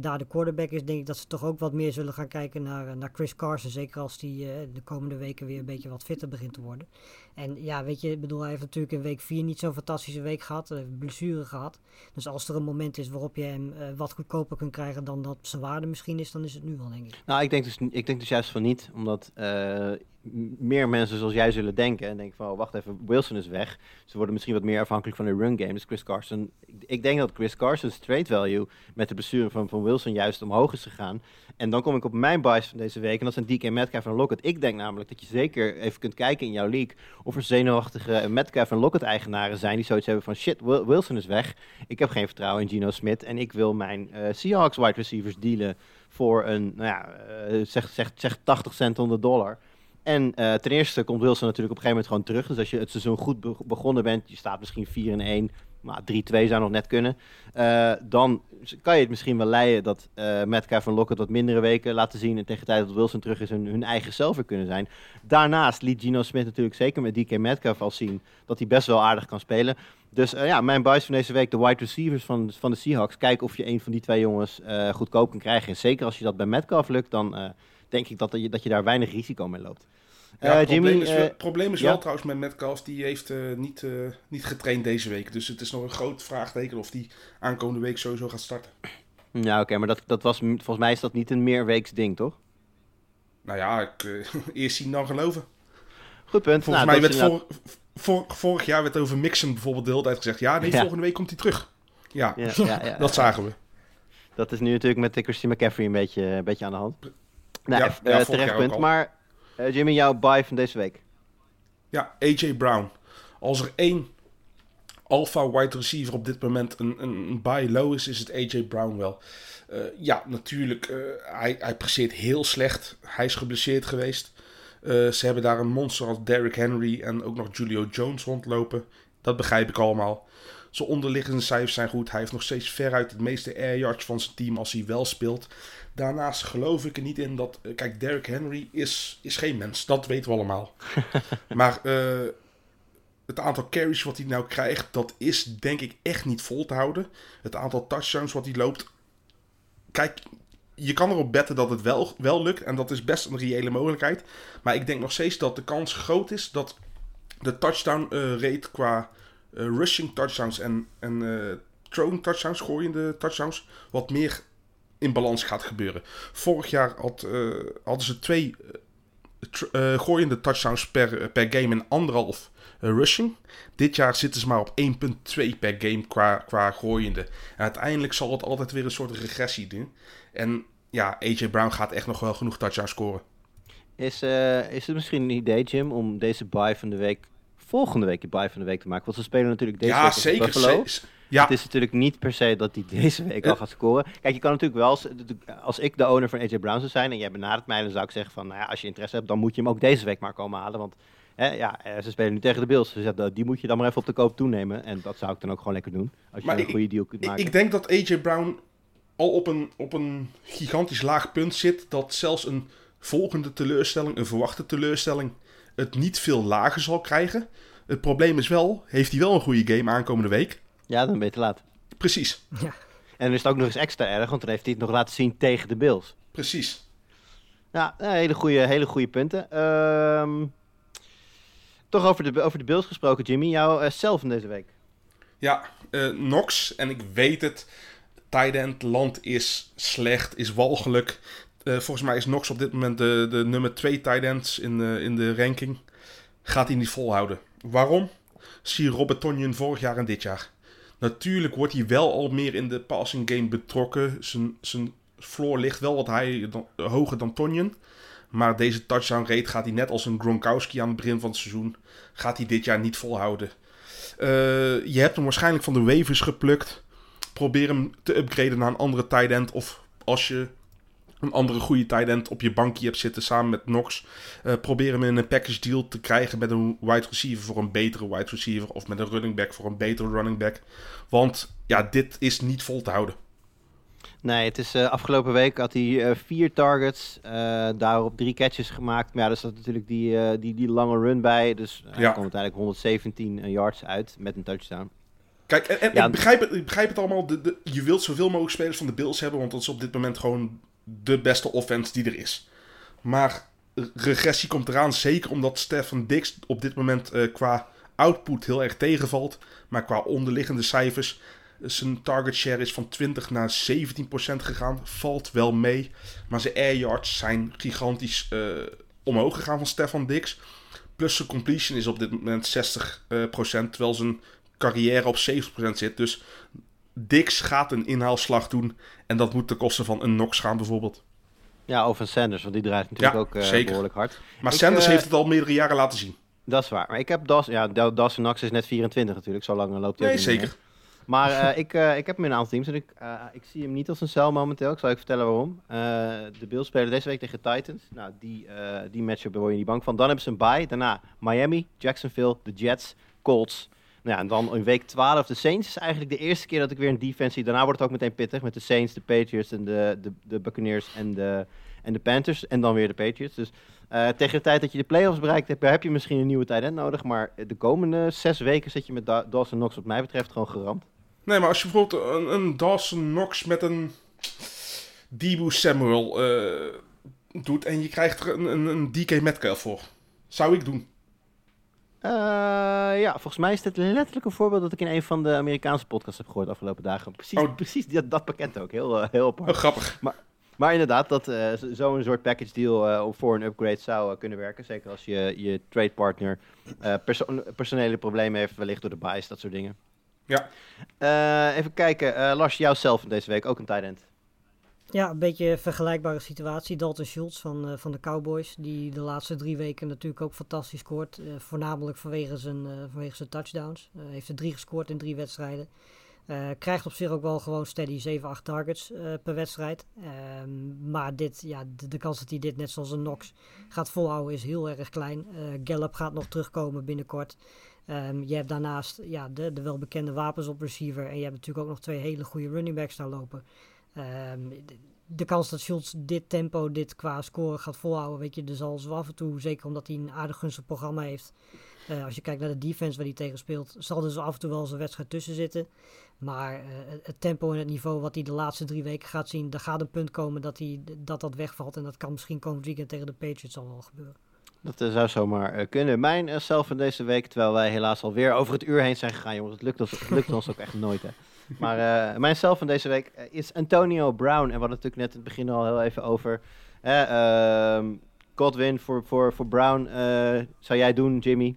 daar de quarterback is, denk ik dat ze toch ook wat meer zullen gaan kijken naar, naar Chris Carson. Zeker als die uh, de komende weken weer een beetje wat fitter begint te worden. En ja, weet je, ik bedoel, hij heeft natuurlijk in week 4 niet zo'n fantastische week gehad. Hij heeft blessure gehad. Dus als er een moment is waarop je hem wat goedkoper kunt krijgen dan dat zijn waarde misschien is, dan is het nu wel, denk ik. Nou, ik denk dus, ik denk dus juist van niet, omdat meer mensen zoals jij zullen denken en denken van, oh, wacht even, Wilson is weg. Ze worden misschien wat meer afhankelijk van de run game. Dus Chris Carson, ik, denk dat Chris Carson's trade value met de blessure van, van Wilson juist omhoog is gegaan. En dan kom ik op mijn bias van deze week en dat zijn DK Metcalf en Lockett. Ik denk namelijk dat je zeker even kunt kijken in jouw league of er zenuwachtige Metcalf en Lockett eigenaren zijn die zoiets hebben van, shit, Wilson is weg. Ik heb geen vertrouwen in Geno Smith en ik wil mijn uh, Seahawks wide receivers dealen voor een, nou ja, uh, zeg, zeg, zeg 80 cent on de dollar. En uh, ten eerste komt Wilson natuurlijk op een gegeven moment gewoon terug. Dus als je het seizoen goed be begonnen bent, je staat misschien 4 in 1, maar 3-2 zou nog net kunnen. Uh, dan kan je het misschien wel leiden dat uh, Metcalf en Lockett wat mindere weken laten zien. En tegen tijd dat Wilson terug is, hun, hun eigen zelf kunnen zijn. Daarnaast liet Gino Smith natuurlijk zeker met DK Metcalf al zien dat hij best wel aardig kan spelen. Dus uh, ja, mijn buys van deze week, de wide receivers van, van de Seahawks. Kijken of je een van die twee jongens goedkoop kan krijgen. En zeker als je dat bij Metcalf lukt, dan denk ik dat je, dat je daar weinig risico mee loopt. Ja, het probleem is, wel, probleem is ja? wel trouwens met Metcalf, die heeft uh, niet, niet getraind deze week. Dus het is nog een groot vraagteken of die aankomende week sowieso gaat starten. Ja, oké, okay, maar dat, dat was, volgens mij is dat niet een meerweeks ding, toch? Nou ja, ik, eerst zien dan geloven. Goed punt. Volgens nou, mij werd vorig jaar werd over Mixon bijvoorbeeld de hele tijd gezegd... ja, nee, ja. volgende week komt hij terug. Ja, ja dat zagen we. Dat is nu natuurlijk met Christian McCaffrey een beetje, een beetje aan de hand. Nou, ja, terecht punt. Maar uh, Jimmy, jouw buy van deze week? Ja, AJ Brown. Als er één alpha wide receiver op dit moment een, een, buy low is, is het AJ Brown wel. Uh, ja, natuurlijk, hij, hij presteert heel slecht. Hij is geblesseerd geweest. Ze hebben daar een monster als Derrick Henry en ook nog Julio Jones rondlopen. Dat begrijp ik allemaal. Zijn onderliggende cijfers zijn goed. Hij heeft nog steeds veruit het meeste air yards van zijn team als hij wel speelt. Daarnaast geloof ik er niet in dat. Kijk, Derrick Henry is, is geen mens. Dat weten we allemaal. maar uh, het aantal carries wat hij nou krijgt, dat is denk ik echt niet vol te houden. Het aantal touchdowns wat hij loopt. Kijk, je kan erop betten dat het wel, wel lukt. En dat is best een reële mogelijkheid. Maar ik denk nog steeds dat de kans groot is dat de touchdown uh, rate qua uh, rushing touchdowns en, en throwing touchdowns, gooiende touchdowns, wat meer in balans gaat gebeuren. Vorig jaar had, uh, hadden ze twee uh, gooiende touchdowns per, per game en anderhalf rushing. Dit jaar zitten ze maar op 1,2 per game qua, qua gooiende. En uiteindelijk zal het altijd weer een soort regressie doen. En ja, AJ Brown gaat echt nog wel genoeg touchdowns scoren. Is, is het misschien een idee, Jim, om deze buy van de week volgende week je buy van de week te maken? Want ze spelen natuurlijk deze ja, week zeker, Buffalo. Zeker. Ja. Het is natuurlijk niet per se dat hij deze week al gaat scoren. Kijk, je kan natuurlijk wel, als ik de owner van AJ Brown zou zijn en jij benadert mij, dan zou ik zeggen van, nou ja, als je interesse hebt, dan moet je hem ook deze week maar komen halen. Want hè, ja, ze spelen nu tegen de Bills. Dus die moet je dan maar even op de koop toenemen. En dat zou ik dan ook gewoon lekker doen. Als je maar een ik, goede deal kunt maken. Ik denk dat AJ Brown al op een, op een gigantisch laag punt zit. Dat zelfs een volgende teleurstelling, een verwachte teleurstelling, het niet veel lager zal krijgen. Het probleem is wel, heeft hij wel een goede game aankomende week? Ja, dan ben je te laat. Precies. Ja. En dan is het ook nog eens extra erg, want dan heeft hij het nog laten zien tegen de Bills. Precies. Ja, hele goede, hele goede punten. Um, toch over de, over de Bills gesproken, Jimmy. Jouw uh, zelf van deze week. Ja, uh, Nox. En ik weet het. Tight end land is slecht, is walgelijk. Uh, volgens mij is Nox op dit moment de, de nummer 2 tight ends in de, in de ranking. Gaat hij niet volhouden. Waarom? Zie Robert Tonyan vorig jaar en dit jaar. Natuurlijk wordt hij wel al meer in de passing game betrokken. Zijn, zijn floor ligt wel wat hij, hoger dan Tonyan. Maar deze touchdown rate gaat hij net als een Gronkowski aan het begin van het seizoen. Gaat hij dit jaar niet volhouden. Uh, je hebt hem waarschijnlijk van de waivers geplukt. Probeer hem te upgraden naar een andere tight end. Of als je een andere goede tight end op je bankje hebt zitten samen met Knox. Uh, probeer hem in een package deal te krijgen met een wide receiver voor een betere wide receiver. Of met een running back voor een betere running back. Want ja, dit is niet vol te houden. Nee, het is eh, afgelopen week had hij eh, vier targets, eh, daarop drie catches gemaakt. Maar ja, er zat natuurlijk die, eh, die, die lange run bij. Dus hij Ja. kwam uiteindelijk 117 yards uit met een touchdown. Kijk, en, en Ja. ik, begrijp het, ik begrijp het allemaal. De, de- je wilt zoveel mogelijk spelers van de Bills hebben, want dat is op dit moment gewoon de beste offense die er is. Maar regressie komt eraan, zeker omdat Stefan Dix op dit moment eh, qua output heel erg tegenvalt. Maar qua onderliggende cijfers, zijn target share is van 20 naar 17% gegaan. Valt wel mee, maar zijn air yards zijn gigantisch eh, omhoog gegaan van Stefan Dix. Plus zijn completion is op dit moment 60% eh, terwijl zijn carrière op 70% zit. Dus Dix gaat een inhaalslag doen. En dat moet ten koste van een Knox gaan bijvoorbeeld. Ja, of een Sanders, want die draait natuurlijk Ja, ook eh, behoorlijk hard. Maar Ik, Sanders eh, heeft het al meerdere jaren laten zien. Dat is waar. Maar ik heb Das, ja, Da- Dawson Knox is net 24 natuurlijk, zo lang loopt hij Nee, zeker. meer. Maar eh, ik, eh, ik heb hem in een aantal teams en ik, eh, ik zie hem niet als een cel momenteel. Ik zal je vertellen waarom. Eh, de Bills spelen deze week tegen Titans. Nou, die, eh die matchup word je niet bang van. Dan hebben ze een bye. Daarna Miami, Jacksonville, de Jets, Colts. Nou ja, en dan in week 12 de Saints is eigenlijk de eerste keer dat ik weer een defense zie. Daarna wordt het ook meteen pittig met de Saints, de Patriots en de, de, de Buccaneers en de, en de Panthers. En dan weer de Patriots. Dus eh, tegen de tijd dat je de playoffs bereikt hebt, heb je misschien een nieuwe end nodig. Maar de komende zes weken zit je met Da- Dawson Knox wat mij betreft gewoon geramd. Nee, maar als je bijvoorbeeld een, een Dawson Knox met een Debo Samuel eh, doet... en je krijgt er een, een, een DK Metcalf voor. Zou ik doen. Eh, ja, volgens mij is dit letterlijk een voorbeeld dat ik in een van de Amerikaanse podcasts heb gehoord de afgelopen dagen. Precies, Oh. precies dat, dat pakket ook. Heel, eh, heel apart. Oh, grappig. Maar inderdaad, dat eh, zo- zo'n soort package deal voor een upgrade zou kunnen werken. Zeker als je je trade partner perso- personele problemen heeft, wellicht door de bias, dat soort dingen. Ja. Even kijken, Lars, jouzelf deze week ook een tight end. Ja, een beetje vergelijkbare situatie. Dalton Schultz van, eh, van de Cowboys, die de laatste drie weken natuurlijk ook fantastisch scoort. eh, voornamelijk vanwege zijn, eh, vanwege zijn touchdowns. Heeft er drie gescoord in drie wedstrijden. Krijgt op zich ook wel gewoon steady 7, 8 targets per wedstrijd. Ehm, maar dit, ja, de, kans dat hij dit net zoals een Knox gaat volhouden is heel erg klein. Gallup gaat nog terugkomen binnenkort. Ehm, je hebt daarnaast ja, de, de welbekende wapens op receiver. En je hebt natuurlijk ook nog twee hele goede running backs daar lopen. Ehm, de, kans dat Schultz dit tempo, dit qua scoren gaat volhouden, weet je, er zal zo af en toe, zeker omdat hij een aardig gunstig programma heeft. eh, als je kijkt naar de defense waar hij tegen speelt, zal er zo af en toe wel eens een wedstrijd tussen zitten. Maar eh, het- tempo en het niveau wat hij de laatste drie weken gaat zien, er gaat een punt komen dat hij, dat, dat wegvalt. En dat kan misschien komend weekend tegen de Patriots al wel gebeuren. Dat eh, zou zomaar kunnen. Mijn zelf van deze week, terwijl wij helaas alweer over het uur heen zijn gegaan, jongens. Het lukt ons, het lukt ons ook echt nooit, hè. Maar mijn zelf van deze week eh, is Antonio Brown. En we hadden het natuurlijk net in het begin al heel even over. Ehm, Godwin voor, voor, voor Brown eh, zou jij doen, Jimmy.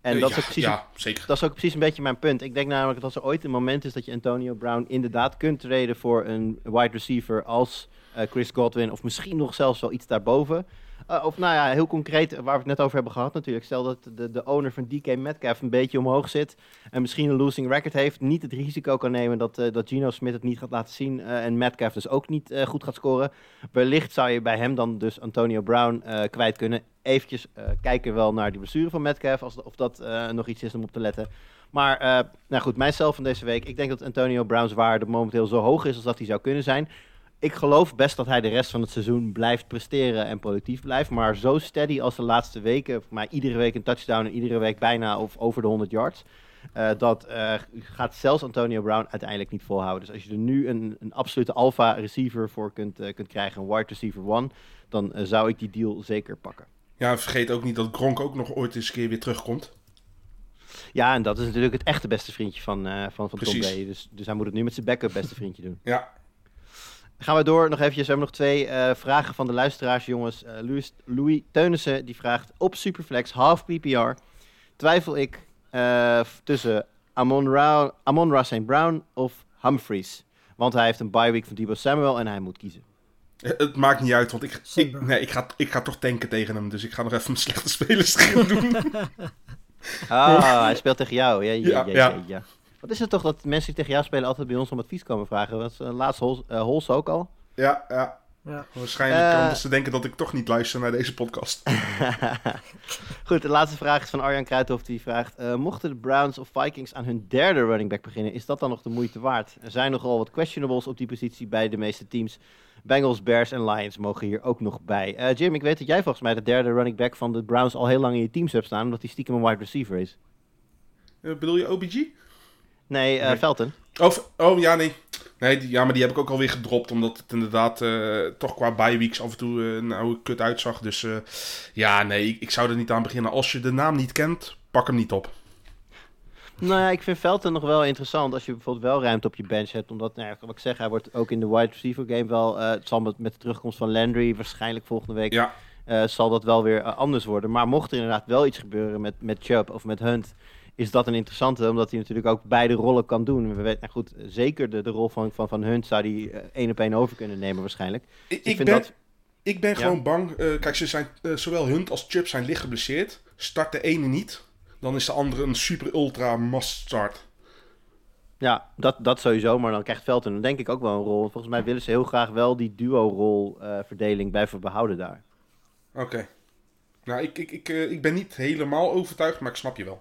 En dat ja, is ook precies ja, zeker. dat is ook precies een beetje mijn punt. Ik denk namelijk dat als er ooit een moment is dat je Antonio Brown inderdaad kunt treden voor een wide receiver als Chris Godwin, of misschien nog zelfs wel iets daarboven. Eh, of nou ja, heel concreet, waar we het net over hebben gehad natuurlijk. Stel dat de, de owner van DK Metcalf een beetje omhoog zit en misschien een losing record heeft. Niet het risico kan nemen dat, eh, dat Gino Smith het niet gaat laten zien eh, en Metcalf dus ook niet eh, goed gaat scoren. Wellicht zou je bij hem dan dus Antonio Brown eh, kwijt kunnen. Eventjes eh, kijken wel naar die blessure van Metcalf, als, of dat eh, nog iets is om op te letten. Maar eh, nou goed, mijzelf van deze week. Ik denk dat Antonio Brown's waarde momenteel zo hoog is als dat hij zou kunnen zijn. Ik geloof best dat hij de rest van het seizoen blijft presteren en productief blijft. Maar zo steady als de laatste weken, voor mij iedere week een touchdown en iedere week bijna of over de 100 yards. eh, dat eh, gaat zelfs Antonio Brown uiteindelijk niet volhouden. Dus als je er nu een, een absolute alpha receiver voor kunt, eh, kunt krijgen, een wide receiver one, dan zou ik die deal zeker pakken. Ja, vergeet ook niet dat Gronk ook nog ooit eens een keer weer terugkomt. Ja, en dat is natuurlijk het echte beste vriendje van, van, van Tom. Brady. Dus, dus hij moet het nu met zijn backup beste vriendje doen. Ja, Dan gaan we door. Nog eventjes. We hebben nog twee eh, vragen van de luisteraars, jongens. Eh, Louis, Louis Teunissen die vraagt op Superflex half PPR twijfel ik eh, tussen Amon Ra, Amon Ra St. Brown of Humphries. Want hij heeft een bye week van Debo Samuel en hij moet kiezen. Het maakt niet uit, want ik, ik, nee, ik, ga, ik ga toch tanken tegen hem. Dus ik ga nog even mijn slechte spelers doen. Ah, hij speelt tegen jou. Ja, ja, Ja, ja, ja. Wat is het toch dat mensen die tegen jou spelen altijd bij ons om advies komen vragen? Dat is uh, laatst Hols, eh, Hols ook al. ja, ja. Ja. Waarschijnlijk Eh. omdat ze denken dat ik toch niet luister naar deze podcast. Goed, de laatste vraag is van Arjan Kruithof. Die vraagt: eh, Mochten de Browns of Vikings aan hun derde running back beginnen, is dat dan nog de moeite waard? Er zijn nogal wat questionables op die positie bij de meeste teams. Bengals, Bears en Lions mogen hier ook nog bij. Eh, Jim, ik weet dat jij volgens mij de derde running back van de Browns al heel lang in je teams hebt staan, omdat hij stiekem een wide receiver is. Eh, bedoel je OBG? Nee, eh Nee. Felton. Oh, oh ja, nee. nee die, ja, maar die heb ik ook alweer gedropt. Omdat het inderdaad eh, toch qua bye-weeks af en toe eh, nou kut uitzag. Dus eh, ja, nee, ik, ik zou er niet aan beginnen. Als je de naam niet kent, pak hem niet op. Nou ja, ik vind Felton nog wel interessant als je bijvoorbeeld wel ruimte op je bench hebt. Omdat, nou ja, wat ik zeg, hij wordt ook in de wide receiver game wel... eh, het zal met, met de terugkomst van Landry waarschijnlijk volgende week... Ja, eh, zal dat wel weer eh, anders worden. Maar mocht er inderdaad wel iets gebeuren met, met Chubb of met Hunt... is dat een interessante, omdat hij natuurlijk ook beide rollen kan doen. We weten, nou goed, zeker de, de rol van, van, van Hunt zou hij eh, één op één over kunnen nemen waarschijnlijk. ik, Ik ik vind ben, dat- ik ben Ja. gewoon bang. eh, kijk, ze zijn, eh, zowel Hunt als Chubb zijn licht geblesseerd. Start de ene niet, dan is de andere een super ultra must start. Ja, dat, dat sowieso, maar dan krijgt Felton dan denk ik ook wel een rol. Volgens mij willen ze heel graag wel die duo-rol-verdeling blijven behouden daar. Oké. Nou, ik, ik, ik, ik ben niet helemaal overtuigd, maar ik snap je wel.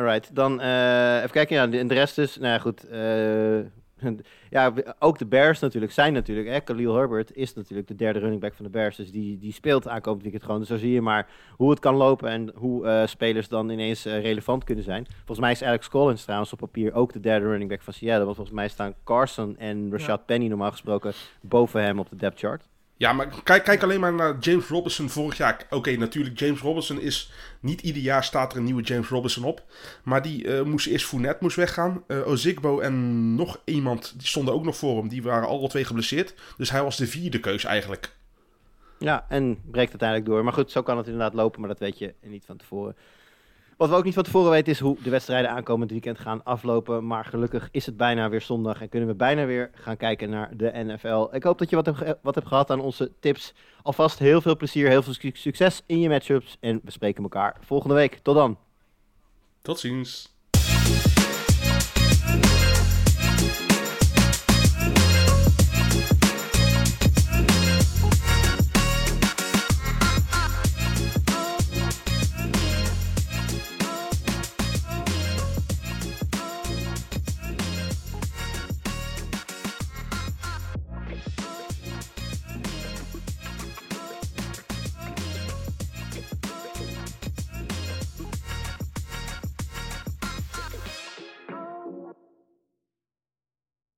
Alright, dan eh, even kijken. Ja, de, en de rest is, nou ja, goed. eh, ja, ook de Bears natuurlijk zijn natuurlijk. Hè, Khalil Herbert is natuurlijk de derde running back van de Bears. Dus die, die speelt aankomend weekend gewoon. Dus zo zie je maar hoe het kan lopen en hoe eh, spelers dan ineens relevant kunnen zijn. Volgens mij is Alex Collins trouwens op papier ook de derde running back van Seattle. Want volgens mij staan Carson en Rashad Penny normaal gesproken boven hem op de depth chart. Ja, maar kijk, kijk alleen maar naar James Robinson vorig jaar. Oké, natuurlijk, James Robinson is... Niet ieder jaar staat er een nieuwe James Robinson op. Maar die eh, moest eerst Fournette moest weggaan. Eh Ozigbo en nog iemand, die stonden ook nog voor hem. Die waren alle twee geblesseerd. Dus hij was de vierde keus eigenlijk. Ja, en breekt uiteindelijk door. Maar goed, zo kan het inderdaad lopen, maar dat weet je niet van tevoren. Wat we ook niet van tevoren weten is hoe de wedstrijden aankomend weekend gaan aflopen. Maar gelukkig is het bijna weer zondag en kunnen we bijna weer gaan kijken naar de NFL. Ik hoop dat je wat, hebt wat hebt gehad aan onze tips. Alvast heel veel plezier, heel veel su- succes in je matchups. En we spreken elkaar volgende week. Tot dan. Tot ziens.